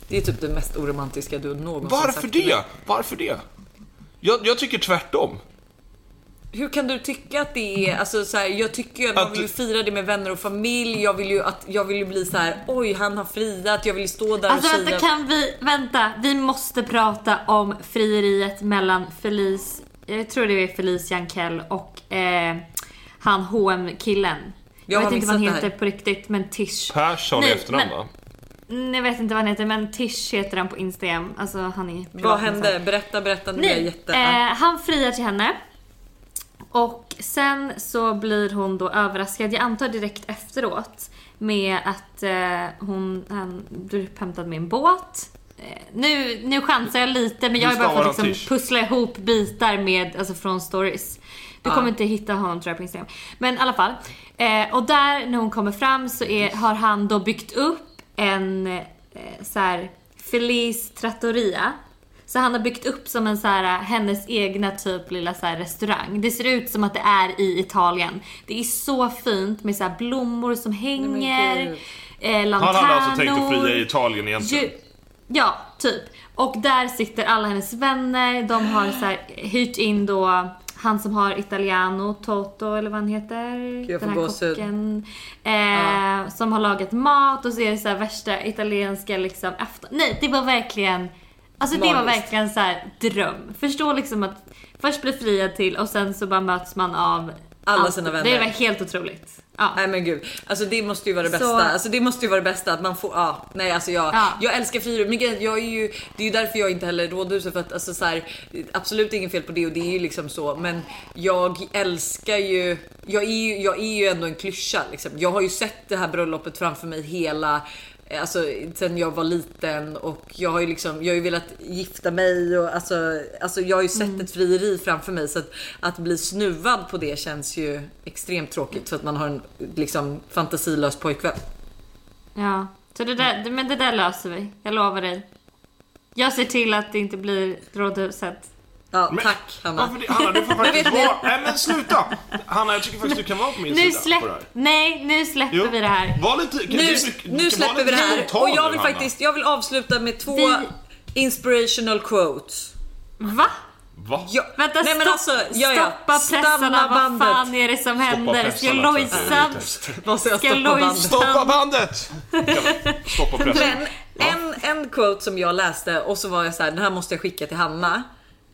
Det är typ det mest oromantiska du någonsin Varför sagt det? Varför det? Jag, jag tycker tvärtom. Hur kan du tycka att det är, alltså så här, jag tycker ju att, man vill ju fira det med vänner och familj. Jag vill ju att, jag vill ju bli så här: oj han har friat, jag vill ju stå där Alltså och säga. kan vi, vänta, vi måste prata om frieriet mellan Felice, jag tror det är Felice Jankell och eh, han hm killen Jag, har vet inte vad han heter på riktigt men Tish. Persson i Nej, efternamn men- va? Jag vet inte vad han heter men Tish heter han på Instagram. Alltså han är Vad hände? någonstans. Berätta, berätta. Nu jag Nej, jätte... eh, han friar till henne. Och sen så blir hon då överraskad, jag antar direkt efteråt, med att eh, hon han blir upphämtad med en båt. Eh, nu, nu chansar jag lite men jag har bara fått liksom pussla ihop bitar med, alltså från stories. Du Ja. kommer inte hitta honom tror jag på Instagram. Men i alla fall. Eh, och där när hon kommer fram så är, har han då byggt upp en eh, så här Feliz Trattoria. Så han har byggt upp som en så här hennes egna typ lilla så här restaurang. Det ser ut som att det är i Italien. Det är så fint med så här blommor som hänger. eh, lanternor. Han hade alltså tänkt att fria i Italien egentligen. Ju, ja, typ. Och där sitter alla hennes vänner. De har så här, hyrt in då han som har Italiano, Toto eller vad han heter. jag den här kocken. Eh, Som har lagat mat och så är det så här värsta italienska liksom efter... Nej, det var verkligen... Alltså det var Magiskt. verkligen så här dröm. Förstå liksom att först bli friad till och sen så bara möts man av Alla allt. sina Det vänner. var helt otroligt. Ja. Nej men gud, alltså det måste ju vara det Så- bästa. Alltså det måste ju vara det bästa att man får, ja, nej alltså jag, Ja. jag älskar frirum. Men jag är ju, det är ju därför jag inte heller rådhuset för att alltså så här, absolut inget fel på det och det är ju liksom så. Men jag älskar ju, jag är ju, jag är ju ändå en klyscha liksom. Jag har ju sett det här bröllopet framför mig hela Alltså sen jag var liten och jag har ju liksom, jag har ju velat gifta mig och alltså, alltså jag har ju sett ett frieri framför mig så att, att bli snuvad på det känns ju extremt tråkigt för att man har en liksom fantasilös pojkvän. Ja, så det där, men det där löser vi. Jag lovar dig. Jag ser till att det inte blir rådhuset. Ja, Men- tack Hanna. Varför det? Hanna, du får faktiskt vara... Nej men sluta! Hanna, jag tycker faktiskt du kan vara på min Nu sida släpp... på det här. Nej, nu släpper Jo, vi det här. Var lite, kan Nu, du- nu släpper lite vi det här och jag nu, vill Hanna. faktiskt, jag vill avsluta med två Vi- inspirational quotes. Va? Va? Ja, Vänta, nej, men alltså, ja, ja. stoppa pressarna. Stanna Vad fan är det som händer? Ska Lojsan... Ska stoppa Lojsan- bandet? Stoppa bandet! Stoppa pressen. Men en, en quote som jag läste och så var jag så här, den här måste jag skicka till Hanna.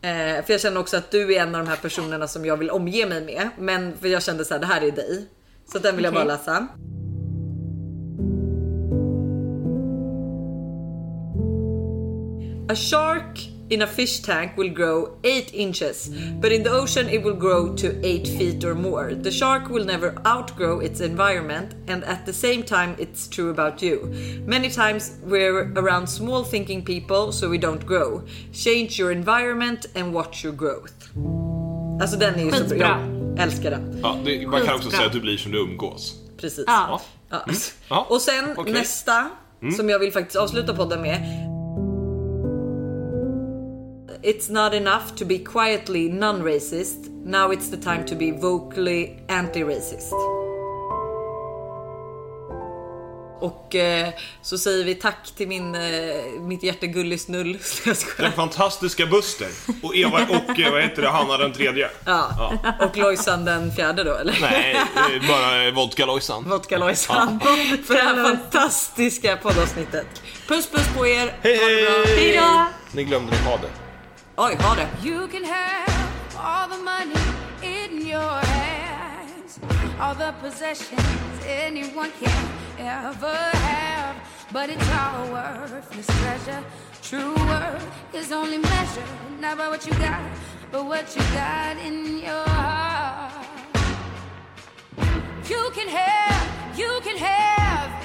Eh, för jag känner också att du är en av de här personerna som jag vill omge mig med. Men för jag kände så här, det här är dig. Så den vill jag Okej. bara läsa. A shark in a fish tank will grow 8 inches, but in the ocean it will grow to 8 feet or more. The shark will never outgrow its environment, and at the same time, it's true about you. Many times we're around small thinking people, so we don't grow. Change your environment and watch your growth. Alltså den är ju så bra. Jag älskar den. Ja, det, man kan också säga att du blir som du umgås. Precis. Ja. Ja. Ja, Och sen. Mm. nästa som jag vill faktiskt avsluta podden med. It's not enough to be quietly non-racist. Now it's the time to be vocally anti-racist. Och eh, så säger vi tack till min, eh, mitt hjärta gullisnull. Den fantastiska Buster. Och Eva och eh, vad heter det, Hanna den tredje. Ja. Och Lojsan den fjärde då eller? Nej, eh, bara vodka Lojsan. Vodka Lojsan. För det här fantastiska poddavsnittet. Puss puss på er. Hej hej! Hejdå! Ni glömde ha det. Oh, det. You can have all the money in your hands, all the possessions anyone can ever have. But it's all worthless treasure. True worth is only measured not by what you got, but what you got in your heart. You can have, you can have.